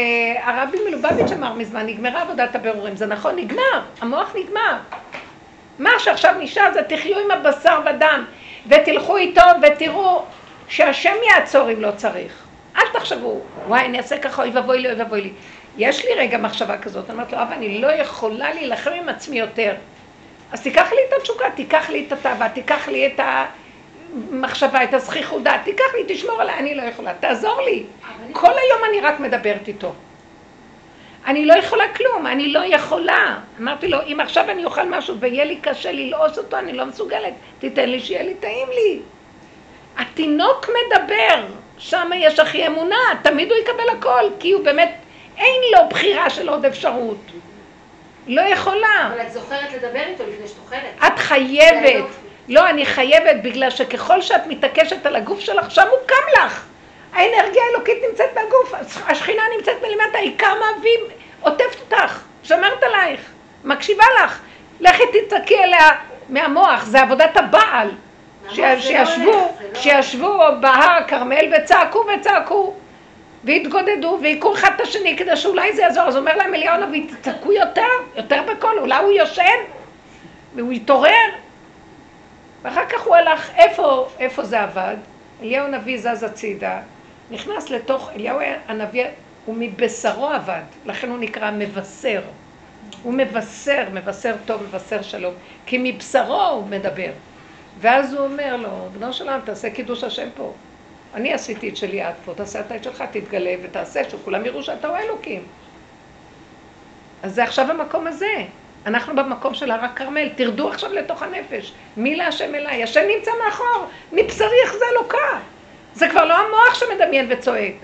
הרבי מלובביץ' אמר מזמן, נגמרה עבודת הבירורים, זה נכון, נגמר, המוח נגמר. מה שעכשיו נשאר זה תחיו עם הבשר ודם, ותלכו איתו ותראו שהשם יעצור אם לא צריך. אל תחשבו, וואי, אני אעשה ככה, אוי ואבוי לי, אוי ואבוי לי. יש לי רגע מחשבה כזאת, אני אומרת לו, אבא, אני לא יכולה להילחם עם עצמי יותר. אז תיקח לי את התשוקה, תיקח לי את התאווה, תיקח לי את המחשבה, את הזכיחות דעת, תיקח לי, תשמור עליי, אני לא יכולה, תעזור לי. כל היום אני רק מדברת איתו. אני לא יכולה כלום, אני לא יכולה. אמרתי לו, אם עכשיו אני אוכל משהו ויהיה לי קשה ללעוס אותו, אני לא מסוגלת. תיתן לי שיהיה לי טעים לי. התינוק מדבר, שם יש הכי אמונה, תמיד הוא יקבל הכל, כי הוא באמת, אין לו בחירה של עוד אפשרות. לא יכולה. אבל את זוכרת לדבר איתו לפני שאת אוכלת. את חייבת. לא, אני חייבת, בגלל שככל שאת מתעקשת על הגוף שלך, שם הוא קם לך. האנרגיה האלוקית נמצאת בגוף, השכינה נמצאת מלמטה, היא קמה והיא עוטפת אותך, שומרת עלייך, מקשיבה לך. לכי תצעקי אליה מהמוח, זה עבודת הבעל. לא שישבו, לא- שישבו בהר הכרמל וצעקו וצעקו והתגודדו והיכו אחד את השני כדי שאולי זה יעזור. אז אומר להם אליהו הנביא, תצעקו יותר, יותר בקול, אולי הוא יושן והוא יתעורר. ואחר כך הוא הלך, איפה, איפה זה עבד? אליהו הנביא זז הצידה, נכנס לתוך, אליהו הנביא, הוא מבשרו עבד, לכן הוא נקרא מבשר. הוא מבשר, מבשר טוב, מבשר שלום, כי מבשרו הוא מדבר. ואז הוא אומר לו, בנו של תעשה קידוש השם פה. אני עשיתי את שלי עד פה, תעשה את שלך, תתגלה ותעשה, שכולם יראו שאתה הוא אלוקים. אז זה עכשיו המקום הזה. אנחנו במקום של הר הכרמל, תרדו עכשיו לתוך הנפש. מי להשם אליי? השם נמצא מאחור, מבשרי יחזה אלוקה. זה כבר לא המוח שמדמיין וצועק.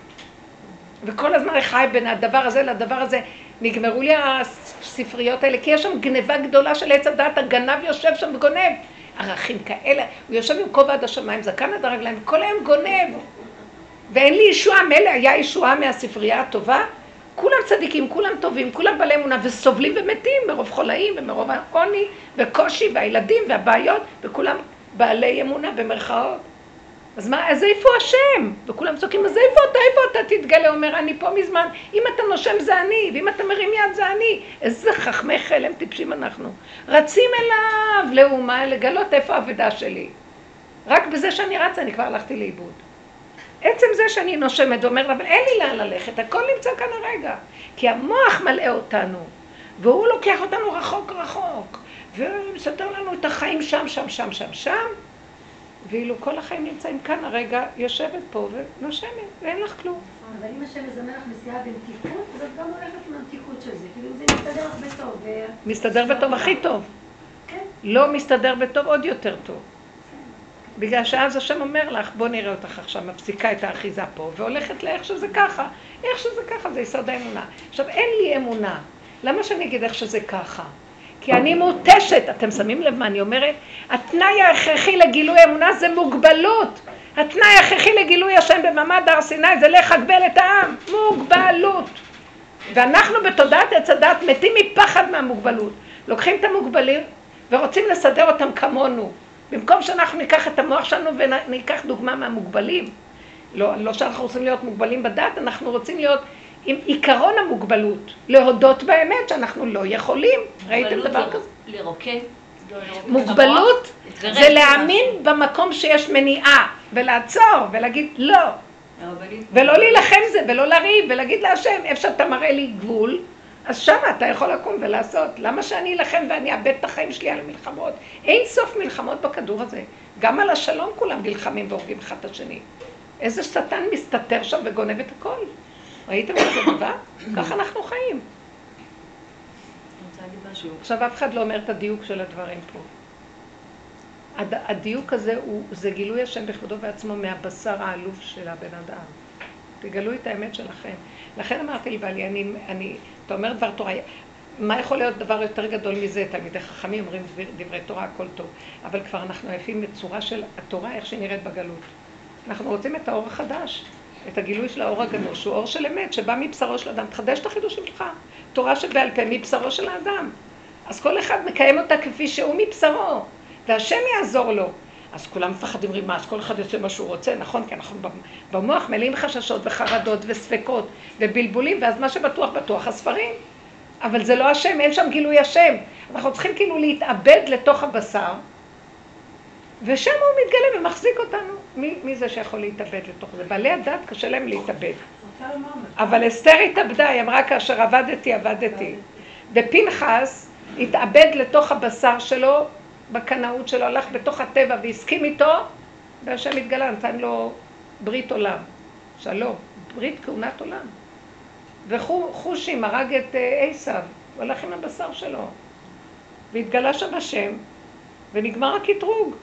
וכל הזמן חי בין הדבר הזה לדבר הזה. נגמרו לי הספריות האלה, כי יש שם גניבה גדולה של עץ הדת, הגנב יושב שם וגונב. ערכים כאלה, הוא יושב עם כובע עד השמיים, זקן עד הרגליים, כל היום גונב. ואין לי ישועה, מילא היה ישועה מהספרייה הטובה, כולם צדיקים, כולם טובים, כולם בעלי אמונה וסובלים ומתים מרוב חולאים ומרוב העוני וקושי והילדים והבעיות וכולם בעלי אמונה במרכאות. אז מה, אז איפה השם? וכולם צועקים, אז איפה אתה, איפה אתה תתגלה? אומר, אני פה מזמן, אם אתה נושם זה אני, ואם אתה מרים יד זה אני. איזה חכמי חלם טיפשים אנחנו. רצים אליו לאומה לגלות איפה האבדה שלי. רק בזה שאני רצה אני כבר הלכתי לאיבוד. עצם זה שאני נושמת ואומרת, אבל אין לי לאן ללכת, הכל נמצא כאן הרגע. כי המוח מלאה אותנו, והוא לוקח אותנו רחוק רחוק, ומסדר לנו את החיים שם, שם, שם, שם, שם, ואילו כל החיים נמצאים כאן הרגע, יושבת פה ונושמת, ואין לך כלום. אבל אם השם מזמן לך נסיעה במתיקות, אז את גם הולכת עם המתיקות של זה. כאילו זה מסתדר לך בטוב. מסתדר בטוב הכי טוב. כן. לא מסתדר בטוב עוד יותר טוב. בגלל שאז השם אומר לך, בוא נראה אותך עכשיו, מפסיקה את האחיזה פה, והולכת לאיך שזה ככה. איך שזה ככה, זה יסוד האמונה. עכשיו, אין לי אמונה. למה שאני אגיד איך שזה ככה? כי אני מותשת. אתם שמים לב מה אני אומרת? התנאי ההכרחי לגילוי אמונה זה מוגבלות. התנאי ההכרחי לגילוי השם במעמד הר סיני זה לך הגבל את העם. מוגבלות. ואנחנו בתודעת עץ הדת מתים מפחד מהמוגבלות. לוקחים את המוגבלים ורוצים לסדר אותם כמונו. במקום שאנחנו ניקח את המוח שלנו וניקח דוגמה מהמוגבלים. לא, לא שאנחנו רוצים להיות מוגבלים בדת, אנחנו רוצים להיות עם עיקרון המוגבלות. להודות באמת שאנחנו לא יכולים. ראיתם מוגבלות דבר כזה? לרוקן. מוגבלות ורק זה להאמין במקום שיש מניעה, ולעצור, ולהגיד לא. ולא להילחם זה, ולא לריב, ולהגיד להשם, איפה שאתה מראה לי גבול, אז שמה אתה יכול לקום ולעשות. למה שאני אלחם ואני אאבד את החיים שלי על המלחמות? אין סוף מלחמות בכדור הזה. גם על השלום כולם נלחמים והורגים אחד את השני. איזה שטן מסתתר שם וגונב את הכל. ראיתם איזה דבר? ככה אנחנו חיים. עכשיו, אף אחד לא אומר את הדיוק של הדברים פה. הד- הדיוק הזה הוא, זה גילוי השם בכבודו בעצמו מהבשר העלוב של הבן אדם. תגלו את האמת שלכם. לכן אמרתי לבעלי, אני, אני, אתה אומר דבר תורה, מה יכול להיות דבר יותר גדול מזה? תלמידי חכמים אומרים דבר- דברי תורה, הכל טוב. אבל כבר אנחנו עייפים בצורה של התורה, איך שהיא נראית בגלות. אנחנו רוצים את האור החדש, את הגילוי של האור הגנוז, שהוא אור של אמת, שבא מבשרו של אדם. תחדש את החידושים שלך. תורה שבעל פה מבשרו של האדם. אז כל אחד מקיים אותה כפי שהוא מבשרו, והשם יעזור לו. אז כולם מפחדים רימה, אז כל אחד יוצא מה שהוא רוצה, נכון? כי אנחנו במוח מלאים חששות וחרדות וספקות ובלבולים, ואז מה שבטוח בטוח הספרים. אבל זה לא השם, אין שם גילוי השם. אנחנו צריכים כאילו להתאבד לתוך הבשר, ושם הוא מתגלה ומחזיק אותנו. מי, מי זה שיכול להתאבד לתוך זה? בעלי הדת קשה להם להתאבד. אבל אסתר התאבדה, היא אמרה כאשר עבדתי, עבדתי. ופנחס התאבד לתוך הבשר שלו, בקנאות שלו, הלך בתוך הטבע והסכים איתו, והשם התגלה, נתן לו ברית עולם. שלום, ברית כהונת עולם. וחושים הרג את אה, עשיו, הוא הלך עם הבשר שלו. והתגלה שם השם, ונגמר הקטרוג.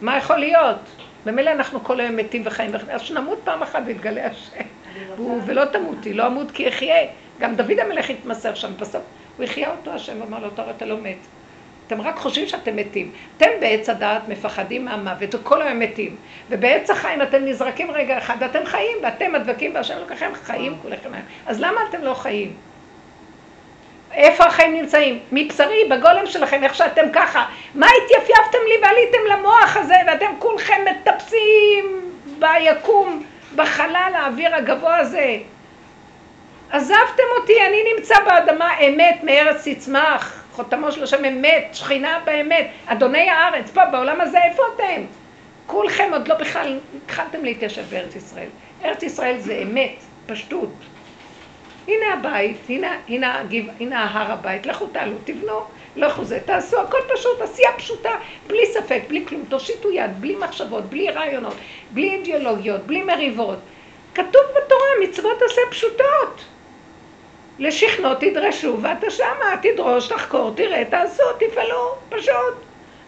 מה יכול להיות? במילא אנחנו כל היום מתים וחיים, אז שנמות פעם אחת ויתגלה השם. ולא תמותי, לא אמות כי אחיה. גם דוד המלך התמסר שם בסוף. הוא החיה אותו השם ואמר לו, רואה, אתה לא מת. אתם רק חושבים שאתם מתים. אתם בעץ הדעת מפחדים מהמוות וכל היום מתים. ובעץ החיים אתם נזרקים רגע אחד ואתם חיים, ואתם הדבקים והשם לקחם חיים כולכם. אז למה אתם לא חיים? איפה החיים נמצאים? מבשרי, בגולם שלכם, איך שאתם ככה. מה התייפייפתם לי ועליתם למוח הזה ואתם כולכם מטפסים ביקום, בחלל האוויר הגבוה הזה. עזבתם אותי, אני נמצא באדמה אמת מארץ תצמח, חותמו של השם אמת, שכינה באמת, אדוני הארץ, פה בעולם הזה איפה אתם? כולכם עוד לא בכלל התחלתם להתיישב בארץ ישראל. ארץ ישראל זה אמת, פשטות. הנה הבית, הנה, הנה, הגיב, הנה ההר הבית, לכו תעלו, תבנו, לכו זה, תעשו, הכל פשוט, עשייה פשוטה, בלי ספק, בלי כלום, תושיטו יד, בלי מחשבות, בלי רעיונות, בלי אידיאולוגיות, בלי מריבות. כתוב בתורה, מצוות עשה פשוטות. לשכנו תדרשו ואתה שמה, תדרוש, תחקור, תראה, תעשו, תפעלו, פשוט.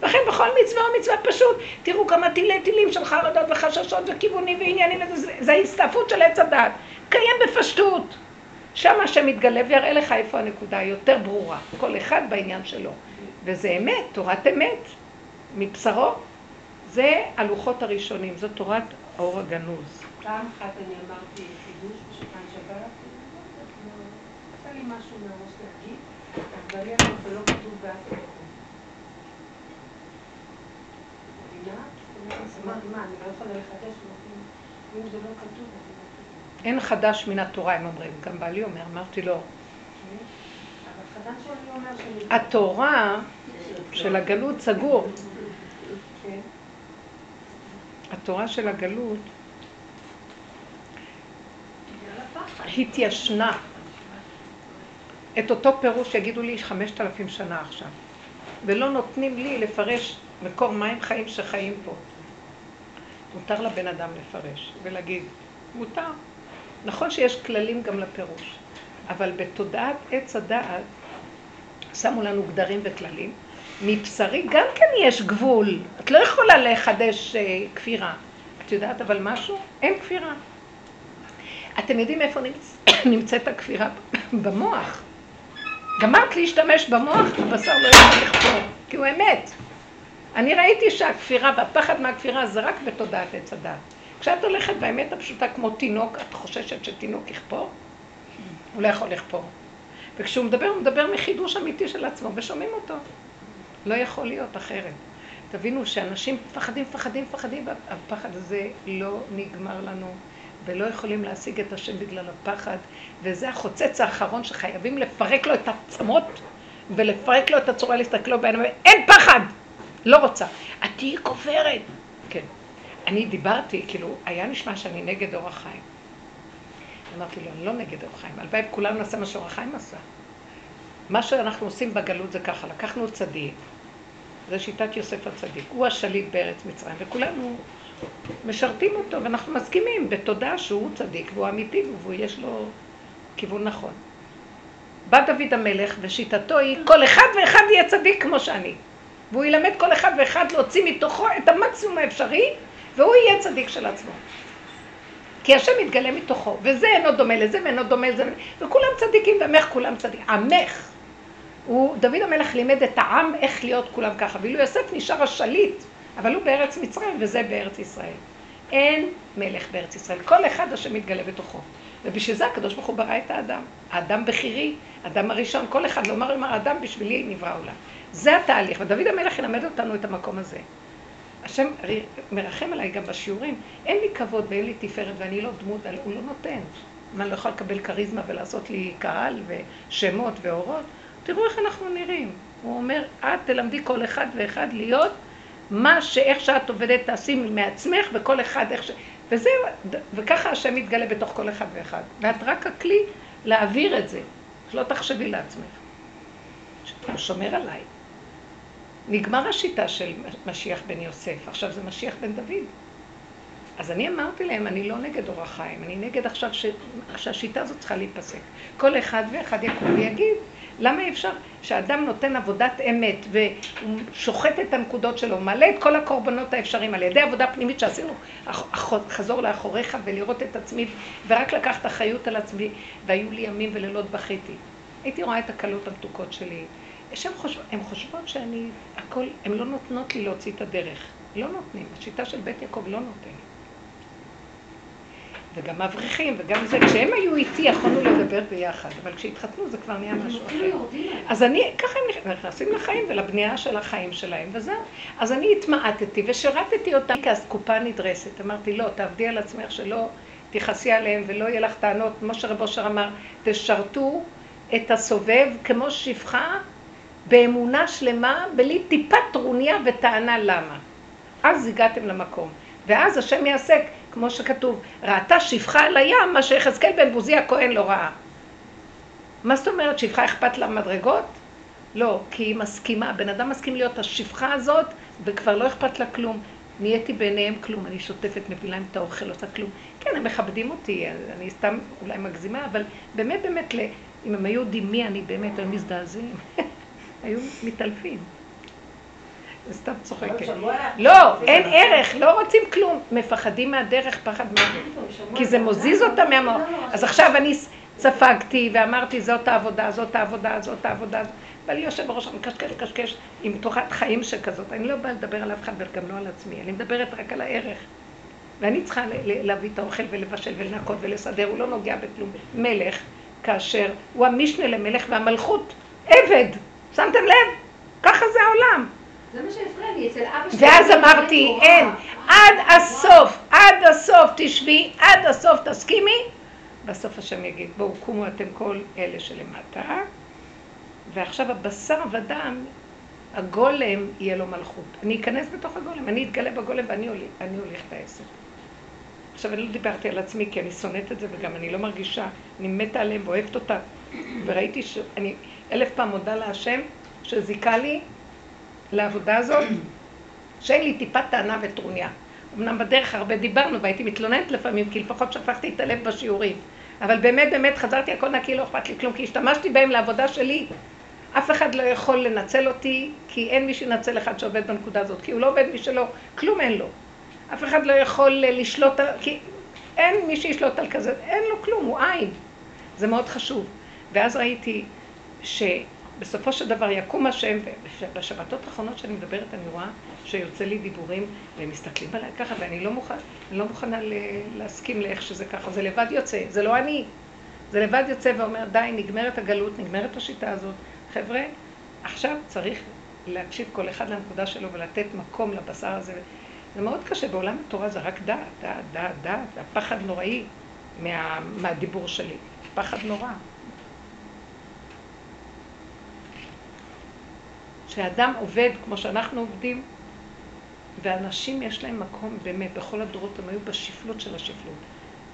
לכן בכל מצווה ומצווה פשוט, תראו כמה טילי טילים של חרדות וחששות וכיוונים ועניינים, וזה, זה ההסתעפות של עץ הדת. קיים בפשטות. שם השם מתגלה ויראה לך איפה הנקודה היותר ברורה, כל אחד בעניין שלו. וזה אמת, תורת אמת, מבשרו. זה הלוחות הראשונים, זו תורת האור הגנוז. פעם אחת אני אמרתי חידוש בשולחן שבת, עשה לי משהו מהראש להגיד, אז בעלי אמר זה לא כתוב באף? אז אמרתי, מה, אני לא יכולה לחדש? אמרתי, אם זה לא כתוב, אז זה לא כתוב. אין חדש מן התורה, הם אומרים. גם בעלי אומר, אמרתי לו. התורה של הגלות סגור. התורה של הגלות התיישנה. את אותו פירוש יגידו לי חמשת אלפים שנה עכשיו. ולא נותנים לי לפרש מקור מים חיים שחיים פה. מותר לבן אדם לפרש ולהגיד, מותר. נכון שיש כללים גם לפירוש, אבל בתודעת עץ הדעת שמו לנו גדרים וכללים. מבשרי גם כן יש גבול. את לא יכולה לחדש אה, כפירה. את יודעת אבל משהו? אין כפירה. אתם יודעים איפה נמצ... (coughs) נמצאת הכפירה? (coughs) במוח. גמרת להשתמש במוח, הבשר לא יכול לכפור, כי הוא אמת. אני ראיתי שהכפירה והפחד מהכפירה זה רק בתודעת עץ הדת. כשאת הולכת באמת הפשוטה כמו תינוק, את חוששת שתינוק יכפור? הוא לא יכול לכפור. וכשהוא מדבר, הוא מדבר מחידוש אמיתי של עצמו, ושומעים אותו. לא יכול להיות אחרת. תבינו שאנשים מפחדים, מפחדים, מפחדים, והפחד הזה לא נגמר לנו, ולא יכולים להשיג את השם בגלל הפחד, וזה החוצץ האחרון שחייבים לפרק לו את העצמות, ולפרק לו את הצורה להסתכל לו בעיניים, אין פחד! לא רוצה. את תהיי כופרת. אני דיברתי, כאילו, היה נשמע שאני נגד אורח חיים. אמרתי לו, אני לא נגד אורח חיים, הלוואי וכולנו נעשה מה שאורח חיים עשה. מה שאנחנו עושים בגלות זה ככה, לקחנו צדיק, זה שיטת יוסף הצדיק, הוא השליט בארץ מצרים, וכולנו משרתים אותו, ואנחנו מסכימים בתודעה שהוא צדיק והוא אמיתי ויש לו כיוון נכון. בא דוד המלך, ושיטתו היא, כל אחד ואחד יהיה צדיק כמו שאני. והוא ילמד כל אחד ואחד להוציא מתוכו את המקסימום האפשרי, והוא יהיה צדיק של עצמו. כי השם מתגלה מתוכו, וזה אינו דומה לזה ואינו דומה לזה, וכולם צדיקים, ועמך כולם צדיקים. עמך. הוא, דוד המלך לימד את העם איך להיות כולם ככה, ואילו יוסף נשאר השליט, אבל הוא בארץ מצרים וזה בארץ ישראל. אין מלך בארץ ישראל, כל אחד השם מתגלה בתוכו. ובשביל זה הקדוש ברוך הוא ברא את האדם. האדם בכירי, האדם הראשון, כל אחד לומר לומר האדם בשבילי נברא עולם. זה התהליך, ודוד המלך ילמד אותנו את המקום הזה. השם מרחם עליי גם בשיעורים, אין לי כבוד ואין לי תפארת ואני לא דמות, הוא לא נותן. מה, אני לא יכולה לקבל כריזמה ולעשות לי קהל ושמות ואורות? תראו איך אנחנו נראים. הוא אומר, את תלמדי כל אחד ואחד להיות מה שאיך שאת עובדת תעשי מעצמך וכל אחד איך ש... וזהו, וככה השם מתגלה בתוך כל אחד ואחד. ואת רק הכלי להעביר את זה. לא תחשבי לעצמך. הוא שומר עליי. נגמר השיטה של משיח בן יוסף, עכשיו זה משיח בן דוד. אז אני אמרתי להם, אני לא נגד אורח חיים, אני נגד עכשיו ש... שהשיטה הזאת צריכה להיפסק. כל אחד ואחד יקום ויגיד, למה אי אפשר שאדם נותן עבודת אמת והוא שוחט את הנקודות שלו, מעלה את כל הקורבנות האפשריים על ידי עבודה פנימית שעשינו, חזור לאחוריך ולראות את עצמי ורק לקחת אחריות על עצמי והיו לי ימים ולילות בכיתי. הייתי רואה את הקלות המתוקות שלי. שהן חושב, חושבות שאני, הכל, הן לא נותנות לי להוציא את הדרך. לא נותנים. השיטה של בית יעקב לא נותנת. וגם אברכים, וגם זה, כשהם היו איתי יכולנו לדבר ביחד, אבל כשהתחתנו זה כבר נהיה משהו אחר. אז אני, ככה הם נכנסים לחיים ולבנייה של החיים שלהם, וזהו. אז אני התמעטתי ושירתתי אותם כאסקופה נדרסת. אמרתי, לא, תעבדי על עצמך שלא תכעסי עליהם ולא יהיה לך טענות. כמו שרב אושר אמר, תשרתו את הסובב כמו שפחה באמונה שלמה, בלי טיפת טרוניה וטענה למה. אז הגעתם למקום. ואז השם יעשה, כמו שכתוב, ראתה שפחה על הים, מה שיחזקאל בן בוזי הכהן לא ראה. מה זאת אומרת, שפחה אכפת לה מדרגות? לא, כי היא מסכימה, בן אדם מסכים להיות השפחה הזאת, וכבר לא אכפת לה כלום. נהייתי בעיניהם כלום, אני שוטפת, מביא להם את האוכל, עושה כלום. כן, הם מכבדים אותי, אני סתם אולי מגזימה, אבל באמת באמת, אם הם היו יודעים מי אני באמת, הם מזדעזעים. (laughs) היו מתעלפים. זה סתם צוחקת. לא, אין ערך, לא רוצים כלום. מפחדים מהדרך, פחד מה... כי זה מוזיז אותם מהמוח. אז עכשיו אני ספגתי ואמרתי, זאת העבודה, זאת העבודה, זאת העבודה. ואני יושב בראש, מקשקש, מקשקש עם תורת חיים שכזאת. אני לא באה לדבר על אף אחד וגם לא על עצמי, אני מדברת רק על הערך. ואני צריכה להביא את האוכל ולבשל ולנקות ולסדר, הוא לא נוגע בכלום. מלך, כאשר הוא המשנה למלך והמלכות, עבד. שמתם לב? ככה זה העולם. זה מה שהפריע לי, אצל אבא שלי. ואז אמרתי, אין, עד הסוף, עד הסוף תשבי, עד הסוף תסכימי, בסוף השם יגיד, בואו קומו אתם כל אלה שלמטה, ועכשיו הבשר ודם, הגולם יהיה לו מלכות. אני אכנס בתוך הגולם, אני אתגלה בגולם ואני הוליך, הוליך את העסק. עכשיו, אני לא דיברתי על עצמי, כי אני שונאת את זה, וגם אני לא מרגישה, אני מתה עליהם ואוהבת אותם. וראיתי שאני אלף פעם מודה להשם, שזיכה לי לעבודה הזאת, (clears throat) שאין לי טיפת טענה וטרוניה. אמנם בדרך הרבה דיברנו והייתי מתלוננת לפעמים, כי לפחות שפכתי את הלב בשיעורים. אבל באמת, באמת, חזרתי הכל נקי, לא אכפת לי כלום, כי השתמשתי בהם לעבודה שלי. אף אחד לא יכול לנצל אותי, כי אין מי שינצל אחד שעובד בנקודה הזאת, כי הוא לא עובד משלו, כלום אין לו. אף אחד לא יכול לשלוט על... כי אין מי שישלוט על כזה, אין לו כלום, הוא עין. זה מאוד חשוב. ואז ראיתי שבסופו של דבר יקום השם, ובשבתות האחרונות שאני מדברת אני רואה שיוצא לי דיבורים והם מסתכלים עליי ככה ואני לא, מוכן, לא מוכנה להסכים לאיך שזה ככה, זה לבד יוצא, זה לא אני. זה לבד יוצא ואומר די, נגמרת הגלות, נגמרת השיטה הזאת. חבר'ה, עכשיו צריך להקשיב כל אחד לנקודה שלו ולתת מקום לבשר הזה. זה מאוד קשה, בעולם התורה זה רק דעת, דעת, דעת, דעת, והפחד נוראי מה, מהדיבור שלי, פחד נורא. שאדם עובד כמו שאנחנו עובדים, ואנשים יש להם מקום באמת, בכל הדורות הם היו בשפלות של השפלות.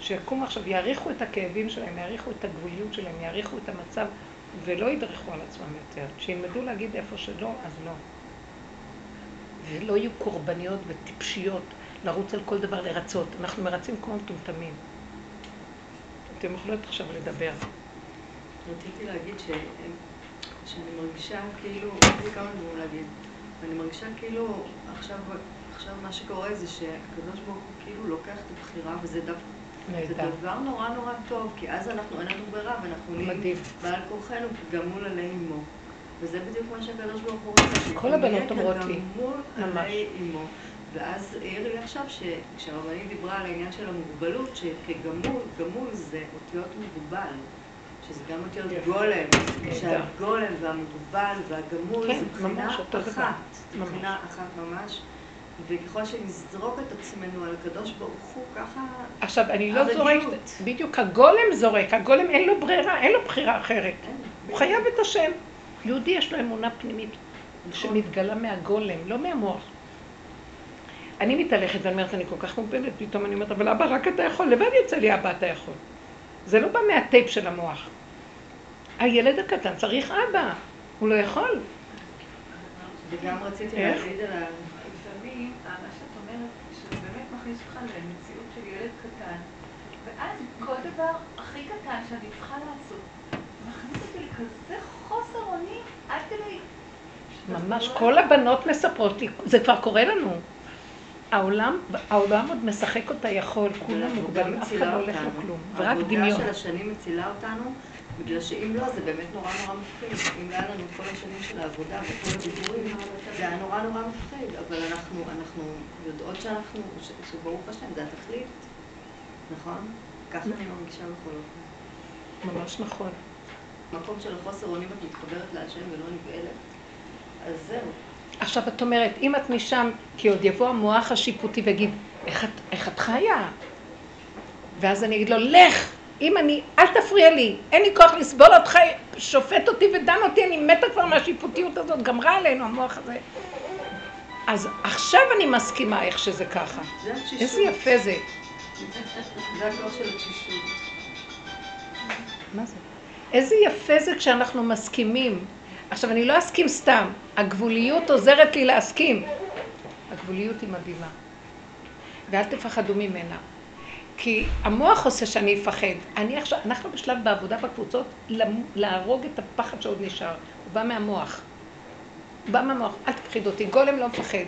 שיקומו עכשיו, יעריכו את הכאבים שלהם, יעריכו את הגבוליות שלהם, יעריכו את המצב, ולא ידרכו על עצמם יותר. שילמדו להגיד איפה שלא, אז לא. ולא יהיו קורבניות וטיפשיות לרוץ על כל דבר לרצות. אנחנו מרצים כמו מטומטמים. אתם יכולות עכשיו לדבר. רציתי להגיד ש... שאני מרגישה כאילו, יש לי כמה דברים להגיד, ואני מרגישה כאילו עכשיו, עכשיו מה שקורה זה שהקדוש ברוך הוא כאילו לוקח את הבחירה וזה דווקא זה נהדר. דבר נורא נורא טוב, כי אז אנחנו, אין לנו ברירה, ואנחנו נהיים. בעל כורחנו גמול עלי אמו. וזה בדיוק מה שהקדוש ברוך הוא רוצה. כל הבנות אומרות לי. כגמול ממש. עלי אמו. ואז העיר לי עכשיו שכשהרבנית דיברה על העניין של המוגבלות, שכגמול, גמול זה אותיות מוגבל. שזה גם אותיות גולם, שהגולם והמוגבל והגמול כן, זה מבחינה. אחת. מבחינה אחת ממש. וככל שנזרוק את עצמנו על הקדוש ברוך הוא, ככה עכשיו, אני לא. זורקת, בדיוק הגולם זורק, הגולם אין לו ברירה, אין לו בחירה אחרת. הוא חייב את השם. יהודי יש לו אמונה פנימית שמתגלה מהגולם, לא מהמוח. אני מתהלכת ואני אומרת, אני כל כך מוגבלת, פתאום אני אומרת, אבל אבא, רק אתה יכול, לבד יוצא לי אבא, אתה יכול. זה לא בא מהטייפ של המוח. הילד הקטן צריך אבא, הוא לא יכול. וגם רציתי? להגיד על ה... לפעמים, מה שאת אומרת, שזה באמת מכניס אותך למציאות של ילד קטן, ואז כל דבר הכי קטן שאני צריכה לעשות, מכניס אותי לכזה חוסר אונים, עד כדי... ממש כל הבנות מספרות לי, זה כבר קורה לנו. העולם, העולם עוד משחק אותה יכול, כולם מוגבלים, אף אחד מצילה לא הולך. לכלום, ורק העבודה דמיון. של השנים מצילה אותנו, בגלל שאם לא, זה באמת נורא נורא מפחיד. אם היה לנו כל השנים של העבודה וכל הדיבורים, זה היה נורא נורא מפחיד. אבל אנחנו, אנחנו יודעות שאנחנו, ש- שברוך השם, זה התכלית, נכון? ככה אני מרגישה בכל אופן. ממש נכון. מקום של החוסר אונים את מתחברת להשם ולא נבהלת, אז זהו. עכשיו את אומרת, אם את משם, כי עוד יבוא המוח השיפוטי ויגיד, איך את, איך את חיה? ואז אני אגיד לו, לך! אם אני, אל תפריע לי, אין לי כוח לסבול אותך, שופט אותי ודן אותי, אני מתה כבר מהשיפוטיות הזאת, גמרה עלינו המוח הזה. אז עכשיו אני מסכימה איך שזה ככה. איזה יפה זה. זה הכוח של התשישות. מה זה? איזה יפה זה כשאנחנו מסכימים. עכשיו, אני לא אסכים סתם. הגבוליות עוזרת לי להסכים. הגבוליות היא מדהימה. ואל תפחדו ממנה. כי המוח עושה שאני אפחד. אני עכשיו, אנחנו בשלב בעבודה בקבוצות להרוג את הפחד שעוד נשאר. הוא בא מהמוח. הוא בא מהמוח. אל תפחיד אותי, גולם לא מפחד.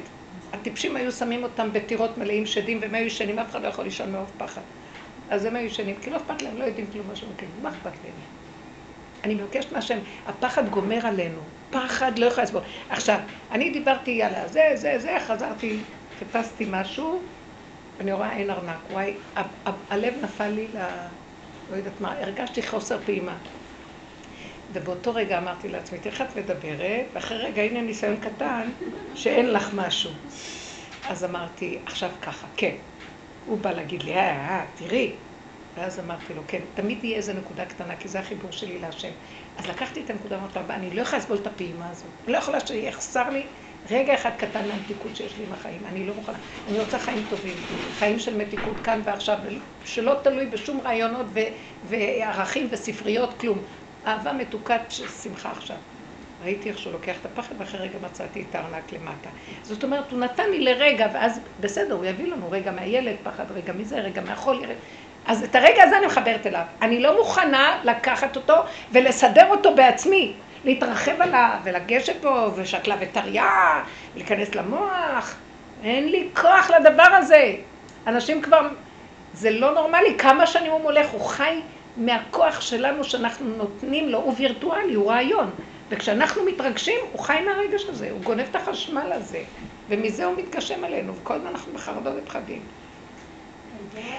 הטיפשים היו שמים אותם בטירות מלאים שדים והם היו ישנים, אף אחד לא יכול לישון מרוב פחד. אז הם היו ישנים, כי לא אכפת להם, לא יודעים כלום מה שהם כאילו, מה אכפת להם? אני מבקשת מהשם, הפחד גומר עלינו, פחד לא יכול לסבול. עכשיו, אני דיברתי, יאללה, זה, זה, זה, חזרתי, חיפשתי משהו, אני רואה אין ארנק, וואי, הלב נפל לי ל... לא יודעת מה, הרגשתי חוסר פעימה. ובאותו רגע אמרתי לעצמי, תראה את מדברת, ואחרי רגע, הנה ניסיון קטן, שאין לך משהו. אז אמרתי, עכשיו ככה, כן. הוא בא להגיד לי, אה, אה, תראי. ואז אמרתי לו, כן, תמיד תהיה איזה נקודה קטנה, כי זה החיבור שלי להשם. אז לקחתי את הנקודה ואמרתי לו, אני לא יכולה לסבול את הפעימה הזאת. אני לא יכולה שיחסר לי רגע אחד קטן מהמתיקות שיש לי עם החיים. אני לא מוכנה. אני רוצה חיים טובים, חיים של מתיקות כאן ועכשיו, שלא תלוי בשום רעיונות ו- וערכים וספריות, כלום. אהבה מתוקת של שמחה עכשיו. ראיתי איך שהוא לוקח את הפחד, ואחרי רגע מצאתי את הארנק למטה. זאת אומרת, הוא נתן לי לרגע, ואז בסדר, הוא יביא לנו רגע מהילד, פחד, רגע מזה, רגע מהחול, רגע... אז את הרגע הזה אני מחברת אליו. אני לא מוכנה לקחת אותו ולסדר אותו בעצמי, להתרחב עליו ולגשת בו, ושקלה וטריה, להיכנס למוח. אין לי כוח לדבר הזה. אנשים כבר... זה לא נורמלי, כמה שנים הוא מולך, הוא חי מהכוח שלנו שאנחנו נותנים לו, הוא וירטואלי, הוא רעיון. וכשאנחנו מתרגשים, הוא חי מהרגש הזה, הוא גונב את החשמל הזה, ומזה הוא מתגשם עלינו, וכל הזמן אנחנו בחרדות ופחדים.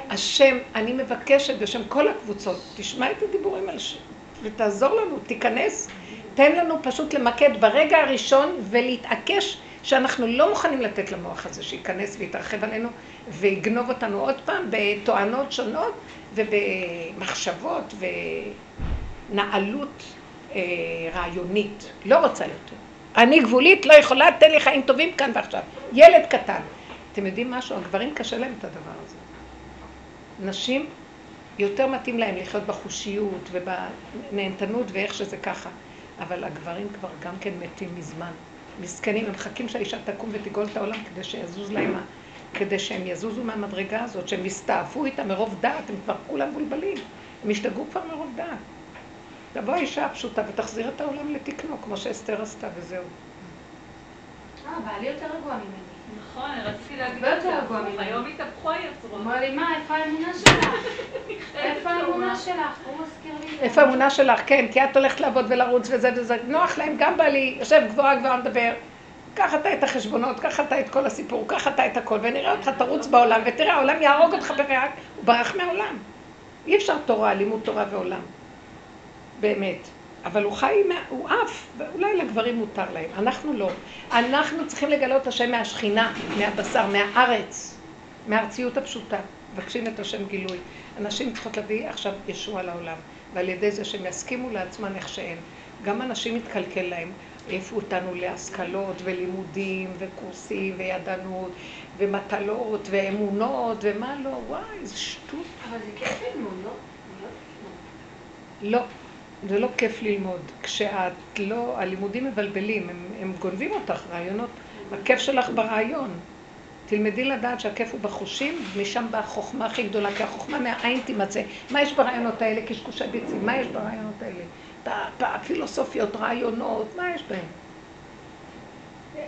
השם, אני מבקשת בשם כל הקבוצות, תשמע את הדיבורים על ש... ותעזור לנו, תיכנס, תן לנו פשוט למקד ברגע הראשון ולהתעקש שאנחנו לא מוכנים לתת למוח הזה שייכנס ויתרחב עלינו ויגנוב אותנו עוד פעם בתואנות שונות ובמחשבות ונעלות אה, רעיונית. לא רוצה יותר. אני גבולית, לא יכולה, תן לי חיים טובים כאן ועכשיו. ילד קטן. אתם יודעים משהו? הגברים קשה להם את הדבר הזה. נשים, יותר מתאים להם לחיות בחושיות ובנהנתנות ואיך שזה ככה. אבל הגברים כבר גם כן מתים מזמן. מסכנים, הם מחכים שהאישה תקום ותגאול את העולם כדי שיזוז להם, כדי שהם יזוזו מהמדרגה הזאת, שהם יסתעפו איתה מרוב דעת, הם כבר כולם מבולבלים. הם השתגעו כבר מרוב דעת. תבוא האישה הפשוטה ותחזיר את העולם לתקנו, כמו שאסתר עשתה, וזהו. אה, בעלי יותר רגוע ממני. נכון, רציתי להגיד ממני. היום התהפכו היוצרות. אומר לי, מה, איפה האמונה שלך? איפה האמונה שלך? הוא מזכיר לי את זה. איפה האמונה שלך? כן, כי את הולכת לעבוד ולרוץ וזה וזה. נוח להם, גם בעלי, יושב גבוהה גבוהה מדבר. קח אתה את החשבונות, קח אתה את כל הסיפור, קח אתה את הכל, ונראה אותך תרוץ בעולם, ותראה, העולם יהרוג אותך בריאק, הוא ברח מהעולם. אי אפשר תורה, לימוד תורה ועולם. באמת. אבל הוא חי, הוא עף, ואולי לגברים מותר להם, אנחנו לא. אנחנו צריכים לגלות השם מהשכינה, מהבשר, מהארץ, מהארציות הפשוטה. מבקשים את השם גילוי. אנשים צריכות להביא עכשיו ישוע לעולם, ועל ידי זה שהם יסכימו לעצמם איך שהם. גם אנשים מתקלקל להם, העיפו אותנו להשכלות ולימודים וקורסים וידענות ומטלות ואמונות ומה לא, וואי, איזה שטות. אבל זה כיף ללמוד, לא? לא לא, זה לא כיף ללמוד. כשאת לא, הלימודים מבלבלים, הם, הם גונבים אותך, רעיונות. הכיף שלך ברעיון. תלמדי לדעת שהכיף הוא בחושים, משם באה החוכמה הכי גדולה, כי החוכמה מהעין תימצא. מה יש ברעיונות האלה? קשקושי ביצים, מה יש ברעיונות האלה? פילוסופיות, רעיונות, מה יש בהם?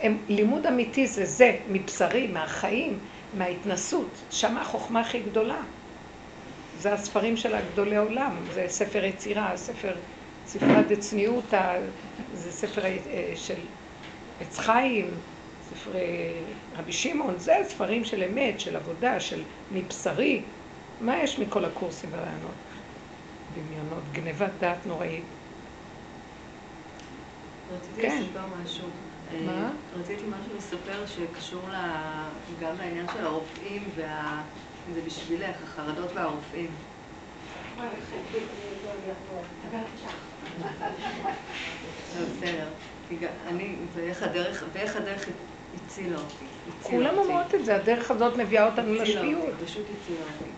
הם, לימוד אמיתי זה זה, מבשרי, מהחיים, מההתנסות. שם החוכמה הכי גדולה. זה הספרים של הגדולי עולם, זה ספר יצירה, ספר, ספרה דצניעותא, זה ספר אה, של עץ חיים, ספרי רבי שמעון, זה ספרים של אמת, של עבודה, של מבשרי. מה יש מכל הקורסים והרעיונות? דמיונות, גנבת דעת נוראית. רציתי כן. לספר משהו. מה? אה, רציתי משהו לספר שקשור גם לעניין של הרופאים וה... זה בשבילך, החרדות והרופאים. ואיך הדרך, הצילה אותי. כולם. אומרות את זה, הדרך הזאת מביאה אותנו לשפיות. פשוט הצילה אותי.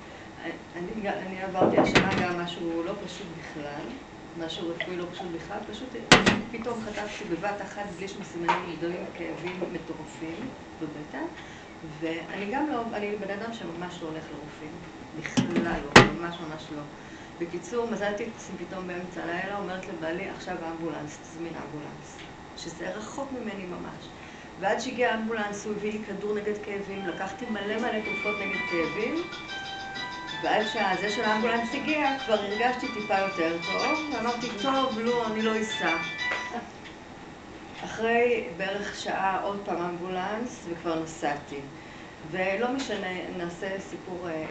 אני, אני עברתי השנה גם משהו לא פשוט בכלל, משהו רפואי לא פשוט בכלל, פשוט פתאום חטפתי בבת אחת בלי שום סימנים גדולים כאבים מטורפים בבטן, ואני גם לא, אני בן אדם שממש לא הולך לרופאים, בכלל לא, ממש ממש לא. בקיצור, מזלתי פתאום באמצע הלילה, אומרת לבעלי, עכשיו אמבולנס, תזמין אמבולנס. שזה רחוק ממני ממש. ועד שהגיע האמבולנס הוא הביא לי כדור נגד כאבים, לקחתי מלא מלא תרופות נגד כאבים, ועד שזה של האמבולנס הגיע, כבר הרגשתי טיפה יותר טוב, ואמרתי, טוב, לא, אני לא אסע. אחרי בערך שעה עוד פעם אמבולנס, וכבר נסעתי. ולא משנה, נעשה סיפור, אה,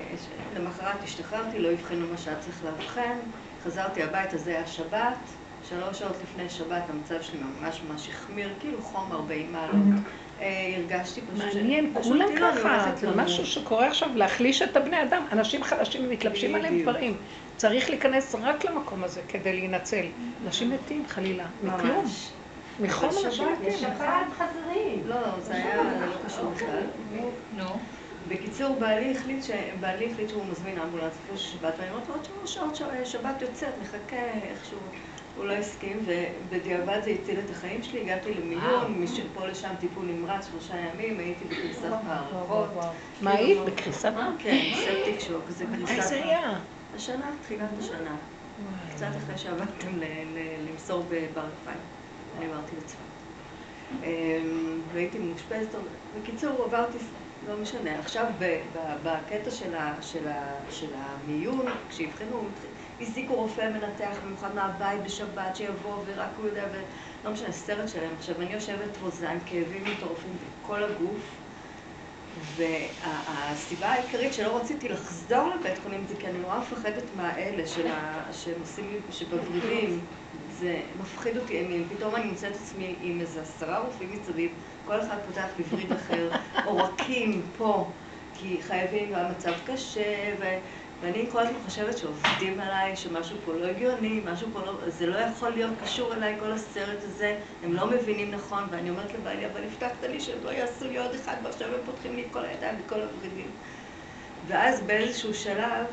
למחרת השתחררתי, לא אבחנו מה שהיה צריך לאבחן, חזרתי הביתה, זה היה שבת, שלוש שעות לפני שבת המצב שלי ממש ממש החמיר, כאילו חום 40 מעלות. אה, הרגשתי פשוט מעניין, כולם אני ככה, זה. משהו שקורה עכשיו, להחליש את הבני אדם. אנשים חלשים מתלבשים עליהם. דברים. צריך להיכנס רק למקום הזה כדי להינצל. אנשים מתים חלילה, מכלום. מתים. יש שפעת חזירים. לא, לא, זה היה לא קשור בכלל. נו. בקיצור, בעלי החליט, ש... בעלי החליט שהוא מזמין אמבולנס לפני שבת, ואני אומרת לו, עוד שלוש שעות שבת יוצאת, נחכה איכשהו. הוא לא הסכים, ובדיעבד זה הציל את החיים שלי, הגעתי למיון, משפה לשם טיפול נמרץ, שלושה ימים, הייתי בקריסת מערכות. מה היית? בקריסת? כן, ספטיק שוק, זה קריסת... איזה היה? השנה, תחילת השנה. קצת אחרי שעבדתם למסור בבר כפיים. אני עברתי לצפת. אמ, והייתי מאושפזת, בקיצור, עברתי, לא משנה. עכשיו, בקטע של המיון, כשאבחנו, הזיקו רופא מנתח במיוחד מהבית בשבת, שיבוא ורק הוא יודע, ולא משנה, סרט שלם. עכשיו, אני יושבת רוזה עם כאבים מטורפים בכל הגוף. והסיבה העיקרית שלא רציתי לחזור לבית חולים זה כי אני נורא מפחדת מהאלה של ה... שהם עושים לי. זה מפחיד אותי אימים. פתאום אני מוצאת את עצמי עם איזה עשרה רופאים מסביב, כל אחד פותח בווריד אחר, (laughs) עורקים פה, כי חייבים, והמצב קשה, ו... ואני כל הזמן חושבת שעובדים עליי, שמשהו פה לא הגיוני, משהו פה לא... זה לא יכול להיות קשור אליי, כל הסרט הזה, הם לא מבינים נכון, ואני אומרת לבעלי, אבל הבטחת לי שהם לא יעשו לי עוד אחד, ועכשיו הם פותחים לי את כל הידיים ואת כל הוורידים. ואז באיזשהו שלב,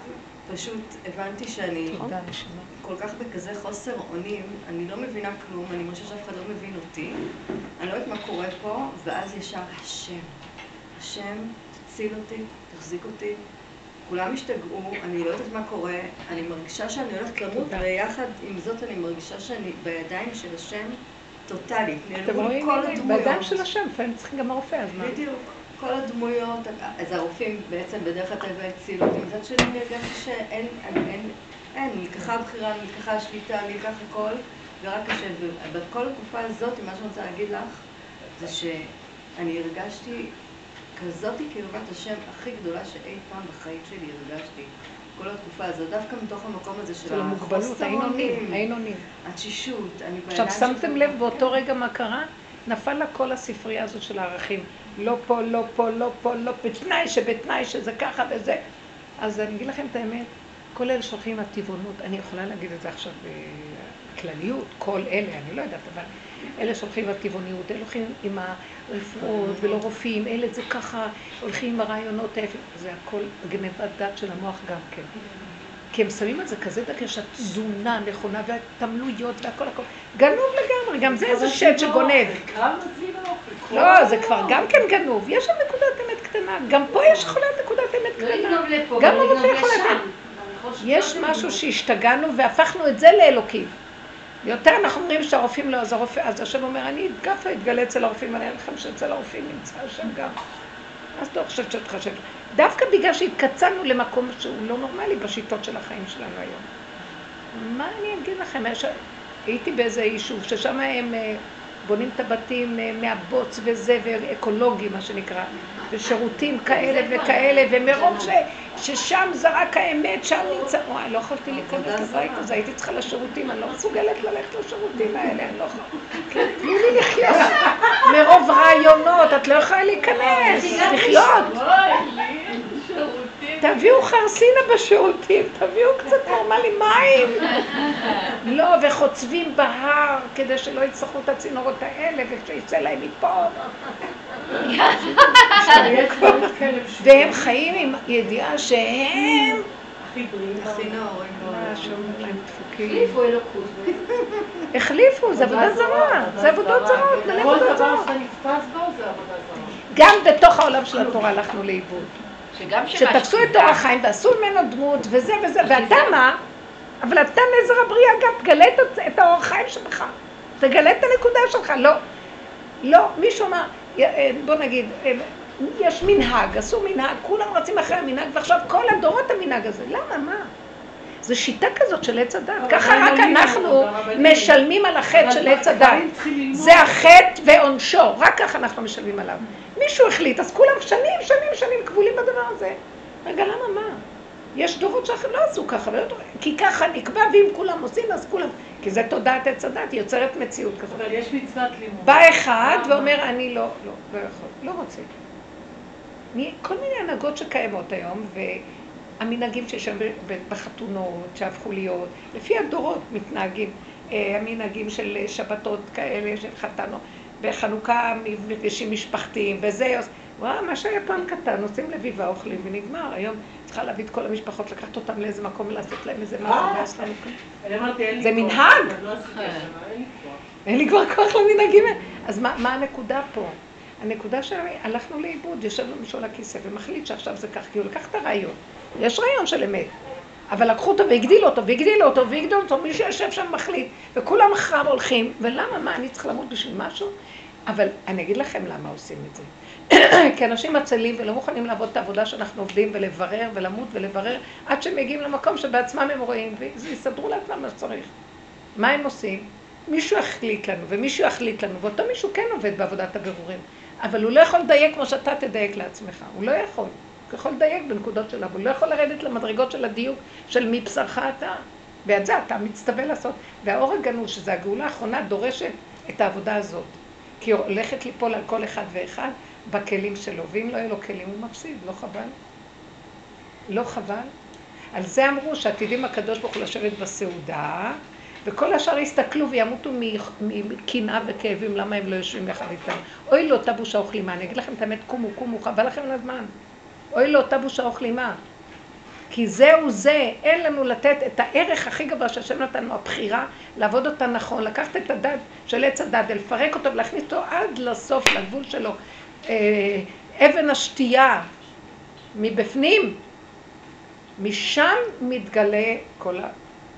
פשוט הבנתי שאני תודה, נשמה. כל כך בכזה חוסר אונים, אני לא מבינה כלום, אני מרגישה שאף אחד לא מבין אותי, אני לא יודעת מה קורה פה, ואז ישר השם, השם, תציל אותי, תחזיק אותי. כולם השתגעו, אני לא יודעת מה קורה, אני מרגישה שאני הולכת למות. ויחד עם זאת אני מרגישה שאני בידיים של השם טוטאלית. אתם נעלמו לי רואים? כל הנה, הדמויות. בידיים של השם, לפעמים צריכים גם הרופא, אז מה? בדיוק. כל הדמויות, אז הרופאים בעצם בדרך הטבע הצילו אותי. מצד שני אני הרגשתי שאין, אין, אין, נלקחה הבחירה, נלקחה השליטה, נלקח הכל, ורק השם. ובכל התקופה הזאת, מה שאני רוצה להגיד לך, זה שאני הרגשתי כזאת קרבת השם הכי גדולה שאי פעם בחיים שלי הרגשתי. כל התקופה הזאת, דווקא מתוך המקום הזה של המוגבלות, עונים, אונים, היינו עונים. התשישות, אני עכשיו, שמתם לב באותו רגע מה קרה? נפל לה כל הספרייה הזאת של הערכים. לא פה, לא פה, לא פה, לא בתנאי שבתנאי שזה ככה וזה. אז אני אגיד לכם את האמת, כל אלה שהולכים עם הטבעונות, אני יכולה להגיד את זה עכשיו בכלליות, כל אלה, אני לא יודעת, אבל אלה שהולכים עם הטבעוניות, אלה הולכים עם הרפואות ולא רופאים, אלה זה ככה, הולכים עם הרעיונות זה הכל גנבת דעת של המוח גם כן. כי הם שמים על זה כזה דגש, התזונה הנכונה והתמלויות והכל הכל. גנוב לגמרי, גם זה איזה שד שגונב. לא, זה כבר גם כן גנוב. יש שם נקודת אמת קטנה. גם פה יש יכולה נקודת אמת לא קטנה. גם לא הרופא יכול לשם. יש משהו שהשתגענו והפכנו את זה לאלוקים. יותר אנחנו אומרים שהרופאים לא, אז הרופא, אז השם אומר, אני אתגפה, אתגלה אצל הרופאים, אני אראה לכם שאצל הרופאים נמצא השם גם. אז לא חושבת שאת חושבת. דווקא בגלל שהתקצנו למקום שהוא לא נורמלי בשיטות של החיים שלנו היום. מה אני אגיד לכם? הייתי באיזה יישוב ששם הם אה, בונים את הבתים אה, מהבוץ וזה, ואקולוגי מה שנקרא, ושירותים כאלה וכאלה, ומרוב ש, ששם זה רק האמת, שם נמצא, וואי, לא יכולתי להיכנס לבית הזה, הייתי צריכה לשירותים, אני לא מסוגלת ללכת לשירותים האלה, אני לא יכולה, תנו לי לחיות, מרוב רעיונות, את לא יכולה להיכנס, לחיות. תביאו חרסינה בשירותים, תביאו קצת נורמלי מים. לא, וחוצבים בהר כדי שלא יצטרכו את הצינורות האלה ושיצא להם מפה. והם חיים עם ידיעה שהם... החליפו אלוקות. החליפו, זה עבודה זרה, זה עבודות זרות, כל דבר בו זה עבודה זרה. גם בתוך העולם של התורה הלכנו לאיבוד. שגם שתפסו את אור החיים ועשו ממנו דמות וזה וזה, ואתה. מה? אבל אתה נזר הבריאה גם, תגלה את- את האור החיים שלך. תגלה את הנקודה שלך. לא, לא, מישהו אמר, אה, בוא נגיד, אה, יש מנהג, עשו מנהג, כולם רצים אחרי המנהג, ועכשיו כל הדורות המנהג הזה. למה, מה? זו שיטה כזאת של עץ הדת. ככה רק אנחנו. משלמים על החטא של עץ הדת. זה החטא ועונשו, רק ככה אנחנו משלמים עליו. מישהו החליט, אז כולם שנים, שנים, שנים כבולים בדבר הזה. רגע, למה מה? יש דורות שאחרים לא עשו ככה, ולא דורות- כי ככה נקבע, ואם כולם עושים, אז כולם... כי זה תודעת עץ הדת, היא יוצרת מציאות כזאת. אבל יש מצוות לימוד. בא אחד ואומר, אני לא, לא, לא יכול, לא רוצה. כל מיני הנהגות שקיימות היום, והמנהגים שיש ב- בחתונות, שהפכו להיות, לפי הדורות מתנהגים, אה, המנהגים של שבתות כאלה, של חתנו, בחנוכה מפגשים משפחתיים, וזה, וואו, מה שהיה פעם קטן, עושים לביבה, אוכלים ונגמר. היום צריכה להביא את כל המשפחות, לקחת אותם לאיזה מקום ולעשות להם איזה משהו, לנו לי זה. מנהג. לא אין לי כבר כוח למנהגים האלה. אז מה, מה הנקודה פה? הנקודה שהלכנו לאיבוד, יושב לו מישהו על הכיסא ומחליט שעכשיו זה כך, כי הוא לקח את הרעיון. יש רעיון של אמת. אבל לקחו אותו והגדילו אותו, והגדילו אותו, והגדילו אותו, מי שיושב שם מחליט, וכולם אחריו הולכים, ולמה, מה, אני צריך למות בשביל משהו? אבל אני אגיד לכם למה עושים את זה. (clears throat) כי אנשים עצלים ולא מוכנים לעבוד את העבודה שאנחנו עובדים ולברר ולמות ולברר עד שהם מגיעים למקום שבעצמם הם רואים ויסדרו לעצמם מה שצריך. מה הם עושים? מישהו החליט לנו ומישהו יחליט לנו, ואותו מישהו כן עובד בעבודת הבירורים, אבל הוא לא יכול לדייק כמו שאתה תדייק לעצמך, הוא לא יכול. הוא יכול לדייק בנקודות שלו, אבל הוא לא יכול לרדת למדרגות של הדיוק של מבשרך אתה. ואת זה אתה מצטווה לעשות. והאור הגנוז, שזו הגאולה האחרונה, דורשת את העבודה הזאת. כי היא הולכת ליפול על כל אחד ואחד בכלים שלו, ואם לא יהיו לו כלים הוא מפסיד, לא חבל? לא חבל? על זה אמרו שעתידים הקדוש ברוך הוא לשבת בסעודה, וכל השאר יסתכלו וימותו מקנאה וכאבים, למה הם לא יושבים יחד איתם. אוי לאותה בושה וכלימה, אני אגיד לכם את האמת, קומו, קומו, חבל לכם על הזמן. אוי לאותה בושה וכלימה. כי זהו זה, אין לנו לתת את הערך הכי גבוה שהשם נתן לנו, הבחירה, לעבוד אותה נכון, לקחת את הדת של עץ הדת ולפרק אותו ולהכניס אותו עד לסוף, לגבול שלו. אה, אבן השתייה מבפנים, משם מתגלה כל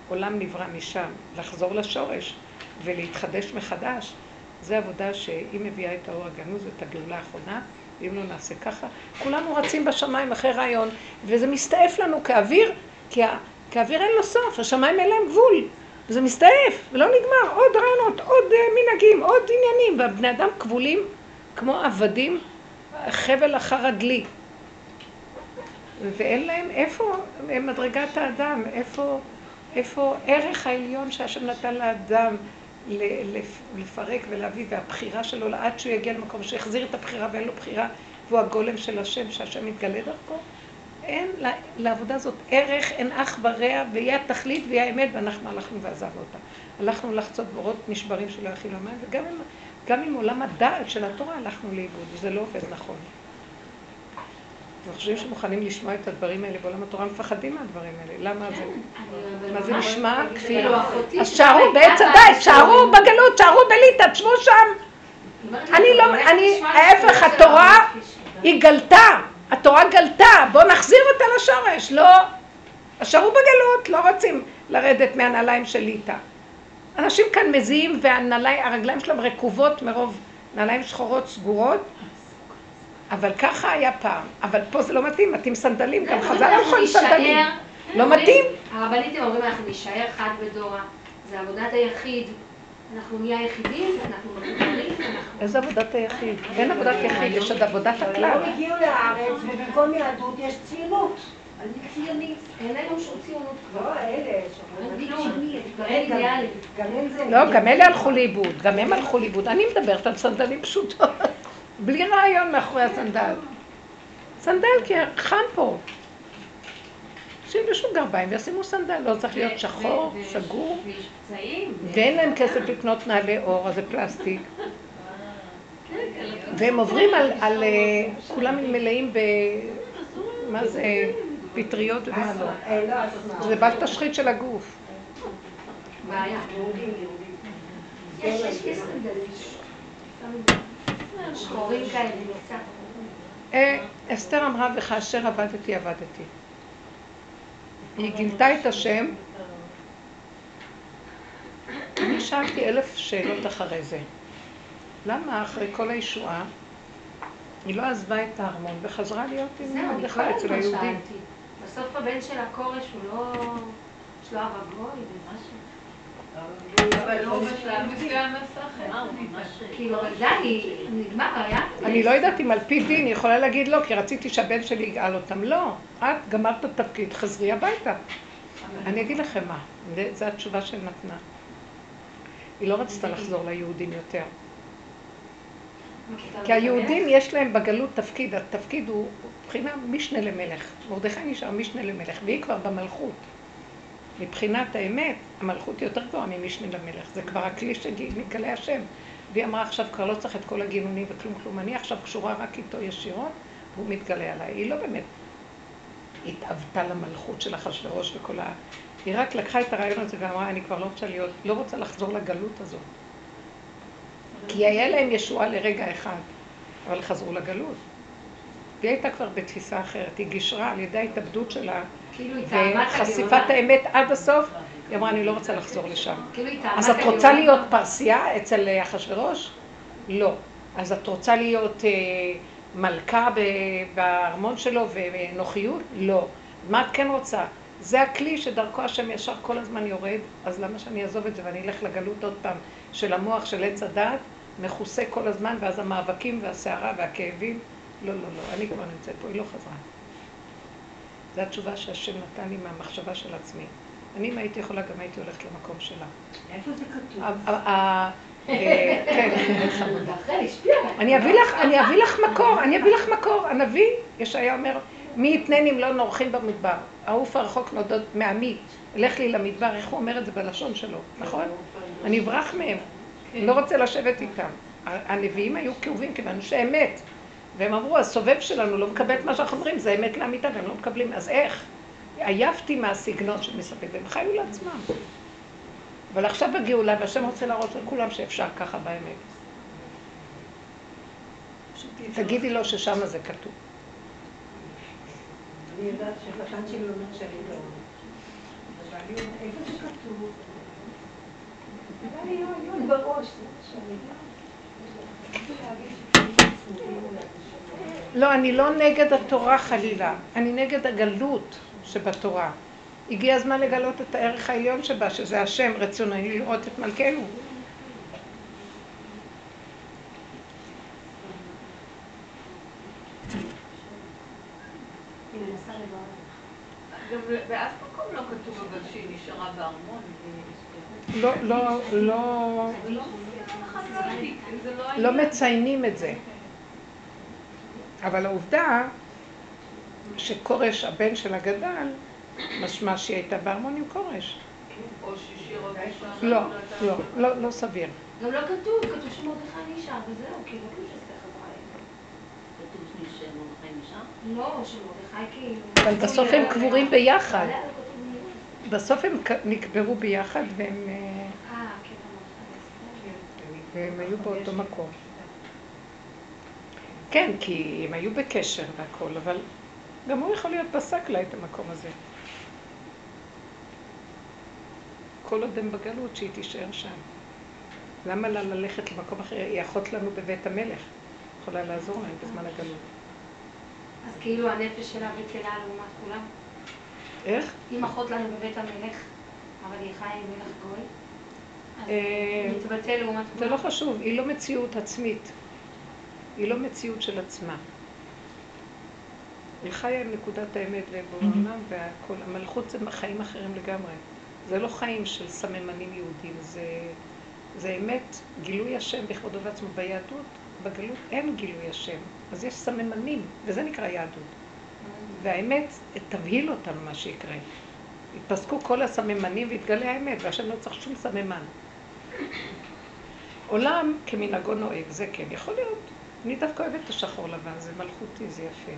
העולם נברא משם, לחזור לשורש ולהתחדש מחדש. זו עבודה שהיא מביאה את האור הגנוז, את הגאולה האחרונה, ואם לא נעשה ככה, כולנו רצים בשמיים אחרי רעיון, וזה מסתעף לנו כאוויר, כי. כאוויר אין לו סוף, השמיים אין להם גבול, וזה מסתעף, ולא נגמר, עוד רעיונות, עוד uh, מנהגים, עוד עניינים, והבני אדם כבולים כמו עבדים, חבל אחר הדלי. ואין להם איפה מדרגת האדם, איפה, איפה ערך העליון שהשם נתן לאדם לפרק ולהביא, והבחירה שלו עד שהוא יגיע למקום שיחזיר את הבחירה ואין לו בחירה, והוא הגולם של השם, שהשם מתגלה דרכו. אין לעבודה הזאת ערך, אין אח ורע, והיא התכלית והיא האמת, ואנחנו הלכנו ועזבנו אותה. הלכנו לחצות בורות נשברים שלא יכילו מים, וגם עם, גם עם עולם הדעת של התורה הלכנו לאיבוד, וזה לא עובד נכון. אנחנו חושבים שמוכנים לשמוע את הדברים האלה בעולם התורה, מפחדים מהדברים האלה. למה זה? מה זה נשמע? כפילו. אז שערו בעץ הדת, שערו בגלות, שערו בליטא, תשבו שם. אני לא, אני, ההפך, התורה היא גלתה. התורה גלתה, בואו נחזיר אותה לשורש. לא, שערו בגלות, לא רוצים לרדת מהנעליים של ליטא. אנשים כאן מזיעים והרגליים שלהם רקובות מרוב נעליים שחורות סגורות, אבל ככה היה פעם. אבל פה זה לא מתאים, מתאים סנדלים, גם (laughs) חז"ל הלכו עם סנדלים. לא מתאים. הרבניתם אומרים, אנחנו נישאר חד בדורה, זה עבודת היחיד. אנחנו נהיה היחידים, אנחנו מחוברים, איזה עבודת היחיד? אין עבודת יחיד, יש עוד עבודת הכלל. הם הגיעו לארץ ובמקום יהדות יש ציונות. אני ציונית, אין לנו שום ציונות לא, אלה, אני ציונית, גם אידיאלית. לא, גם אלה הלכו לאיבוד, גם הם הלכו לאיבוד. אני מדברת על סנדלים פשוטות. בלי רעיון מאחורי הסנדל. סנדל כי חם פה. שילבשו גרביים וישימו סנדל, לא צריך להיות שחור, סגור. ואין להם כסף לקנות נעלי אור, אז זה פלסטיק. והם עוברים על, אה, כולם מלאים ב... מה זה? פטריות ומה לא. זה בל תשחית של הגוף. בעיה. יש, יש, יש סנדלים. שחורים כאלה, אה, אסתר אמרה, וכאשר עבדתי, עבדתי. היא גילתה את השם. אני שאלתי אלף שאלות אחרי זה. למה אחרי כל הישועה היא לא עזבה את הארמון וחזרה להיות עם מרדכי אצל היהודים? בסוף הבן של הכורש הוא לא... יש לו גוי ומשהו. אני לא יודעת אם על פי דין יכולה להגיד לא, כי רציתי שהבן שלי יגאל אותם. לא, את גמרת את התפקיד, חזרי הביתה. אני אגיד לכם מה, זו התשובה שנתנה. היא לא רצתה לחזור ליהודים יותר. כי היהודים יש להם בגלות תפקיד, התפקיד הוא מבחינה משנה למלך. מרדכי נשאר משנה למלך, והיא כבר במלכות. מבחינת האמת, המלכות יותר גבוהה ממשנה למלך, זה כבר הכלי שמתגלה השם. והיא אמרה עכשיו כבר לא צריך את כל הגינונים וכלום כלום, אני עכשיו קשורה רק איתו ישירות, והוא מתגלה עליי. היא לא באמת התאוותה למלכות של אחשוורוש וכל ה... היא רק לקחה את הרעיון הזה ואמרה, אני כבר לא רוצה להיות, לא רוצה לחזור לגלות הזאת. כי היה להם ישועה לרגע אחד, אבל חזרו לגלות. והיא הייתה כבר בתפיסה אחרת, היא גישרה על ידי ההתאבדות שלה וחשיפת האמת עד הסוף, היא אמרה, אני לא רוצה לחזור לשם. כאילו אז את רוצה להיות פרסייה אצל אחשוורוש? לא. אז את רוצה להיות אה, מלכה בארמון שלו ונוחיות? לא. מה את כן רוצה? זה הכלי שדרכו השם ישר כל הזמן יורד, אז למה שאני אעזוב את זה ואני אלך לגלות עוד פעם של המוח של עץ הדעת, מכוסה כל הזמן, ואז המאבקים והסערה והכאבים? לא, לא, לא, אני כבר נמצאת פה, היא לא חזרה. זו התשובה שהשם נתן לי מהמחשבה של עצמי. אני, אם הייתי יכולה, גם הייתי הולכת למקום שלה. איפה זה כתוב? אה, כן. אני אביא לך מקור, אני אביא לך מקור. הנביא, ישעיה אומר, מי יתנני אם לא נורחים במדבר? העוף הרחוק נודות מעמי, לך לי למדבר, איך הוא אומר את זה בלשון שלו, נכון? אני אברח מהם, לא רוצה לשבת איתם. הנביאים היו כאובים כיוון שאמת. והם אמרו, הסובב שלנו לא מקבל את מה שאנחנו אומרים, זה אמת לאמיתה, והם לא מקבלים, אז איך? עייפתי מהסגנון של מספק, והם חיו לעצמם. אבל עכשיו בגאולה, והשם רוצה להראות לכולם שאפשר ככה באמת. תגידי לו ששם זה כתוב. אני יודעת שהקטן שלי לומד שאני לא אבל איפה כתוב? בראש, זה לא, אני לא נגד התורה חלילה, אני נגד הגלות שבתורה. הגיע הזמן לגלות את הערך העליון שבה, שזה השם, רצוני לראות את מלכנו. באף מקום לא כתוב אבל שהיא נשארה בארמון. לא, לא, לא, לא זה לא לא העניין. מציינים את זה. אבל העובדה שכורש, הבן שלה גדל, משמע שהיא הייתה בארמון עם כורש. או שישי או ראשון. לא, לא, לא, לא סביר. גם לא כתוב, כתוב שמרדכי נשאר, וזהו, כאילו, לא כתוב חזרה אליו. כתוב שמרדכי נשאר? לא, שמרדכי כאילו... אבל בסוף הם קבורים ביחד. לא מי. בסוף הם נקברו ביחד והם, אה, אה, כן. והם היו באותו מקום. כן, כי הם היו בקשר והכל, אבל גם הוא יכול להיות פסק לה את המקום הזה. כל עוד הם בגלות, שהיא תישאר שם. למה לה ללכת למקום אחר? היא אחות לנו בבית המלך. יכולה לעזור להם בזמן הגלות. אז כאילו הנפש שלה בטלה לעומת כולם. איך? אם אחות לנו בבית המלך, אבל היא חיה עם מלך גוי, אז אה, מתבטא לעומת זה כולם. לא חשוב, היא לא מציאות עצמית. היא לא מציאות של עצמה. היא חיה עם נקודת האמת ובעולם והכל. המלכות זה חיים אחרים לגמרי. זה לא חיים של סממנים יהודים, זה, זה אמת, גילוי השם בכבודו ועצמו. ביהדות, בגלות אין גילוי השם, אז יש סממנים, וזה נקרא יהדות. והאמת תבהיל אותנו מה שיקרה. יפסקו כל הסממנים ויתגלה האמת, והשם לא צריך שום סממן. עולם כמנהגו נוהג, זה כן, יכול להיות. אני דווקא אוהבת את השחור לבן, זה מלכותי, זה יפה.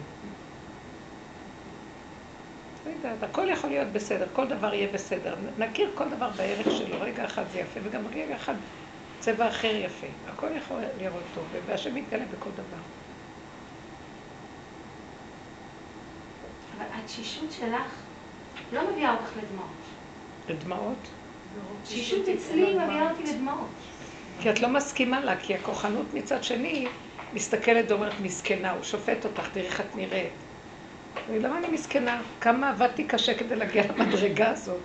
לא יודעת, הכל יכול להיות בסדר, כל דבר יהיה בסדר. נכיר כל דבר בערך שלו, רגע אחד זה יפה, וגם רגע אחד צבע אחר יפה. הכל יכול לראות טוב, והשם מתגלה בכל דבר. אבל התשישות שלך לא מביאה אותך לדמעות. לדמעות? תשישות אצלי מביאה אותי לדמעות. כי את לא מסכימה לה, כי הכוחנות מצד שני מסתכלת ואומרת, מסכנה, הוא שופט אותך, תראי איך את נראית. למה אני מסכנה? כמה עבדתי קשה כדי להגיע למדרגה הזאת.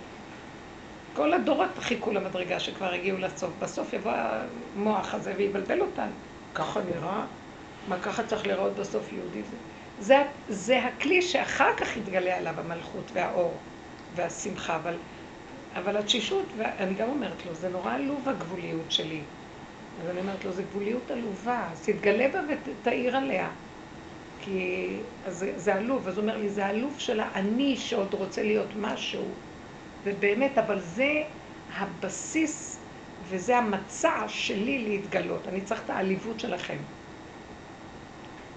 כל הדורות חיכו למדרגה שכבר הגיעו לסוף. בסוף יבוא המוח הזה ויבלבל אותנו. ככה נראה? מה ככה צריך לראות בסוף יהודי? זה, זה, זה הכלי שאחר כך יתגלה עליו המלכות והאור והשמחה, אבל, אבל התשישות, ואני גם אומרת לו, זה נורא עלוב הגבוליות שלי. אז אני אומרת לו, זה גבוליות עלובה, אז תתגלה בה ותאיר עליה. כי אז זה, זה עלוב, אז הוא אומר לי, זה עלוב של האני שעוד רוצה להיות משהו. ובאמת, אבל זה הבסיס וזה המצע שלי להתגלות. אני צריך את העליבות שלכם.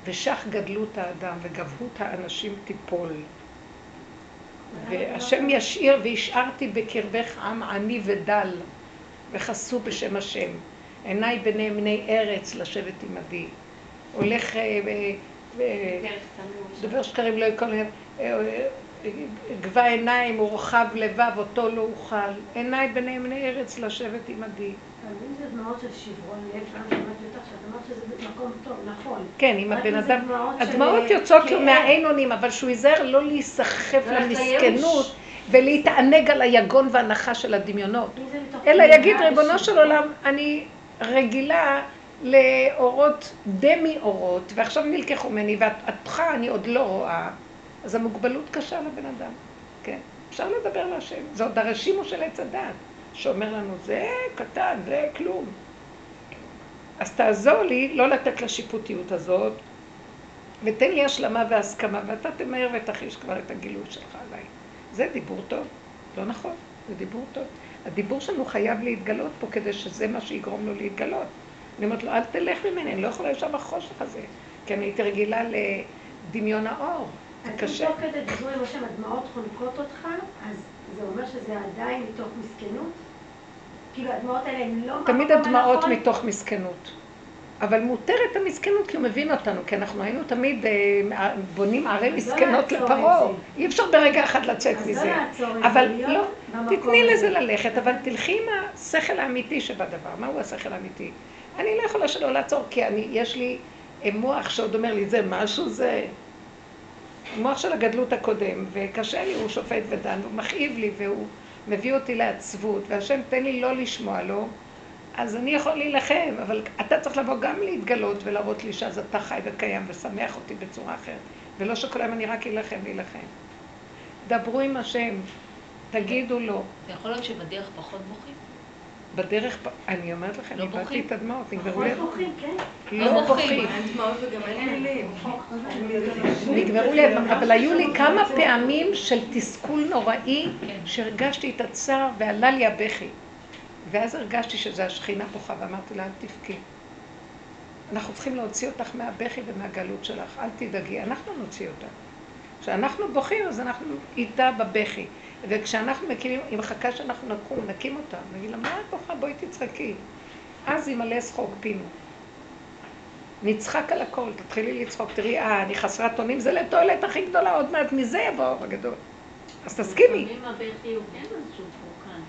ושך גדלות האדם וגבהות האנשים תיפול. והשם ישאיר והשארתי בקרבך עם עני ודל וחסו בשם השם. עיניי בנאמני ארץ לשבת עמדי. הולך אה, אה, אה. דובר שקרים לא יקול, גבה עיניים ורחב לבב, אותו לא אוכל. עיניי בנאמני ארץ לשבת עמדי. אבל אם זה דמעות של שברון לב, פעם שמעתי אותך שאת אמרת שזה מקום טוב, נכון. כן, אם הבן אדם... הדמעות יוצאות לו אונים, אבל שהוא ייזהר לא להיסחף למסכנות. ולהתענג על היגון והנחה של הדמיונות. אלא יגיד, ריבונו של. עולם, אני רגילה לאורות דמי אורות, ועכשיו נלקחו ממני, ואותך אני עוד לא רואה, אז המוגבלות קשה לבן אדם, כן? אפשר לדבר להשם. זה עוד הרשימו של עץ הדת, שאומר לנו, זה קטן, זה כלום. אז תעזור לי לא לתת לשיפוטיות הזאת, ותן לי השלמה והסכמה, ואתה תמהר ותחיש כבר את הגילוי שלך עליי. זה דיבור טוב, לא נכון, זה דיבור טוב. הדיבור שלנו חייב להתגלות פה כדי שזה מה שיגרום לו להתגלות. אני אומרת לו, אל תלך ממני, אני לא יכולה לשם בחושך הזה, כי אני הייתי רגילה לדמיון האור. זה אז קשה. אם תוך כדי דיבור עם השם הדמעות חונקות אותך, אז זה אומר שזה עדיין מתוך מסכנות? כאילו הדמעות האלה הן לא... תמיד הדמעות? מתוך מסכנות. אבל מותרת המסכנות כי הוא מבין אותנו, כי אנחנו היינו תמיד אה, בונים ערי מסכנות לעצור לפרעה. אי אפשר ברגע אחד לצאת לא מזה. אבל לא, תתני. לזה ללכת, אבל תלכי עם השכל האמיתי שבדבר. מהו השכל האמיתי? אני לא יכולה שלא לעצור, כי אני, יש לי אה, מוח שעוד אומר לי, זה משהו, זה... מוח של הגדלות הקודם, וקשה לי, הוא שופט ודן, הוא מכאיב לי, והוא מביא אותי לעצבות, והשם תן לי לא לשמוע לו, אז אני יכול להילחם, אבל אתה צריך לבוא גם להתגלות ולהראות לי שאז אתה חי וקיים ושמח אותי בצורה אחרת, ולא שכל היום אני רק אלחם ואילחם. דברו עם השם, תגידו לו. זה יכול להיות שבדרך פחות בוכים? בדרך, אני אומרת לכם, לא איבדתי בוכים? את הדמעות, נגמרו פחות לי... בוכים, כן. לא לא בוכים. בוכים. אין דמעות וגם אין מילים. נגמרו לי, הדמעות, אבל היו לי כמה פעמים של תסכול נוראי, כן. שהרגשתי את הצער ועלה לי הבכי. ואז הרגשתי שזה השכינה בוכה, ואמרתי לה, אל תבכי. אנחנו צריכים להוציא אותך מהבכי ומהגלות שלך, אל תדאגי, אנחנו נוציא אותה. כשאנחנו בוכים, אז אנחנו איתה בבכי. וכשאנחנו מקימים, היא מחכה שאנחנו נקום, נקים אותה, נגיד לה, מה את בוכה? בואי תצחקי. אז ימלא שחוק פינו. נצחק על הכל, תתחילי לצחוק, תראי, אה, אני חסרת אונים, זה לתועלת הכי גדולה, עוד מעט מזה יבוא הגדול. אז תסכימי. לפעמים הבכי הוא כן איזשהו פורקן.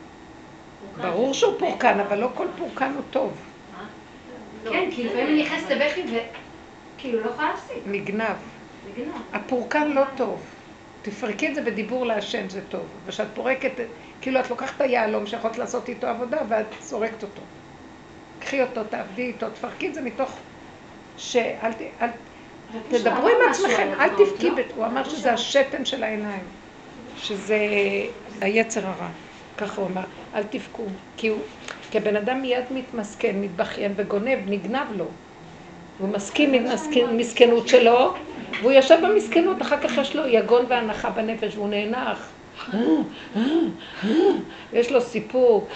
פורקן ברור שהוא. פורקן, אבל לא כל פורקן הוא טוב. לא. כן, כי לפעמים אני נכנסת לבכי וכאילו לא יכולה להפסיק. נגנב. נגנב. הפורקן לא טוב. תפרקי את זה בדיבור להשם, זה טוב. וכשאת פורקת, כאילו את לוקחת את היהלום שיכולת לעשות איתו עבודה ואת זורקת אותו. קחי אותו, תעבדי איתו, תפרקי את זה מתוך ש... אל ת... אל... תדברו עם עצמכם, אל תבכי, ב- הוא אמר שזה השתן של העיניים, שזה היצר הרע, ככה הוא אמר, אל תבכו, כי הוא, כי הבן אדם מיד מתמסכן, מתבכיין וגונב, נגנב לו. הוא מסכים עם המסכנות שלו, והוא יושב במסכנות, אחר כך יש לו יגון והנחה בנפש, והוא נאנח. יש לו סיפוק.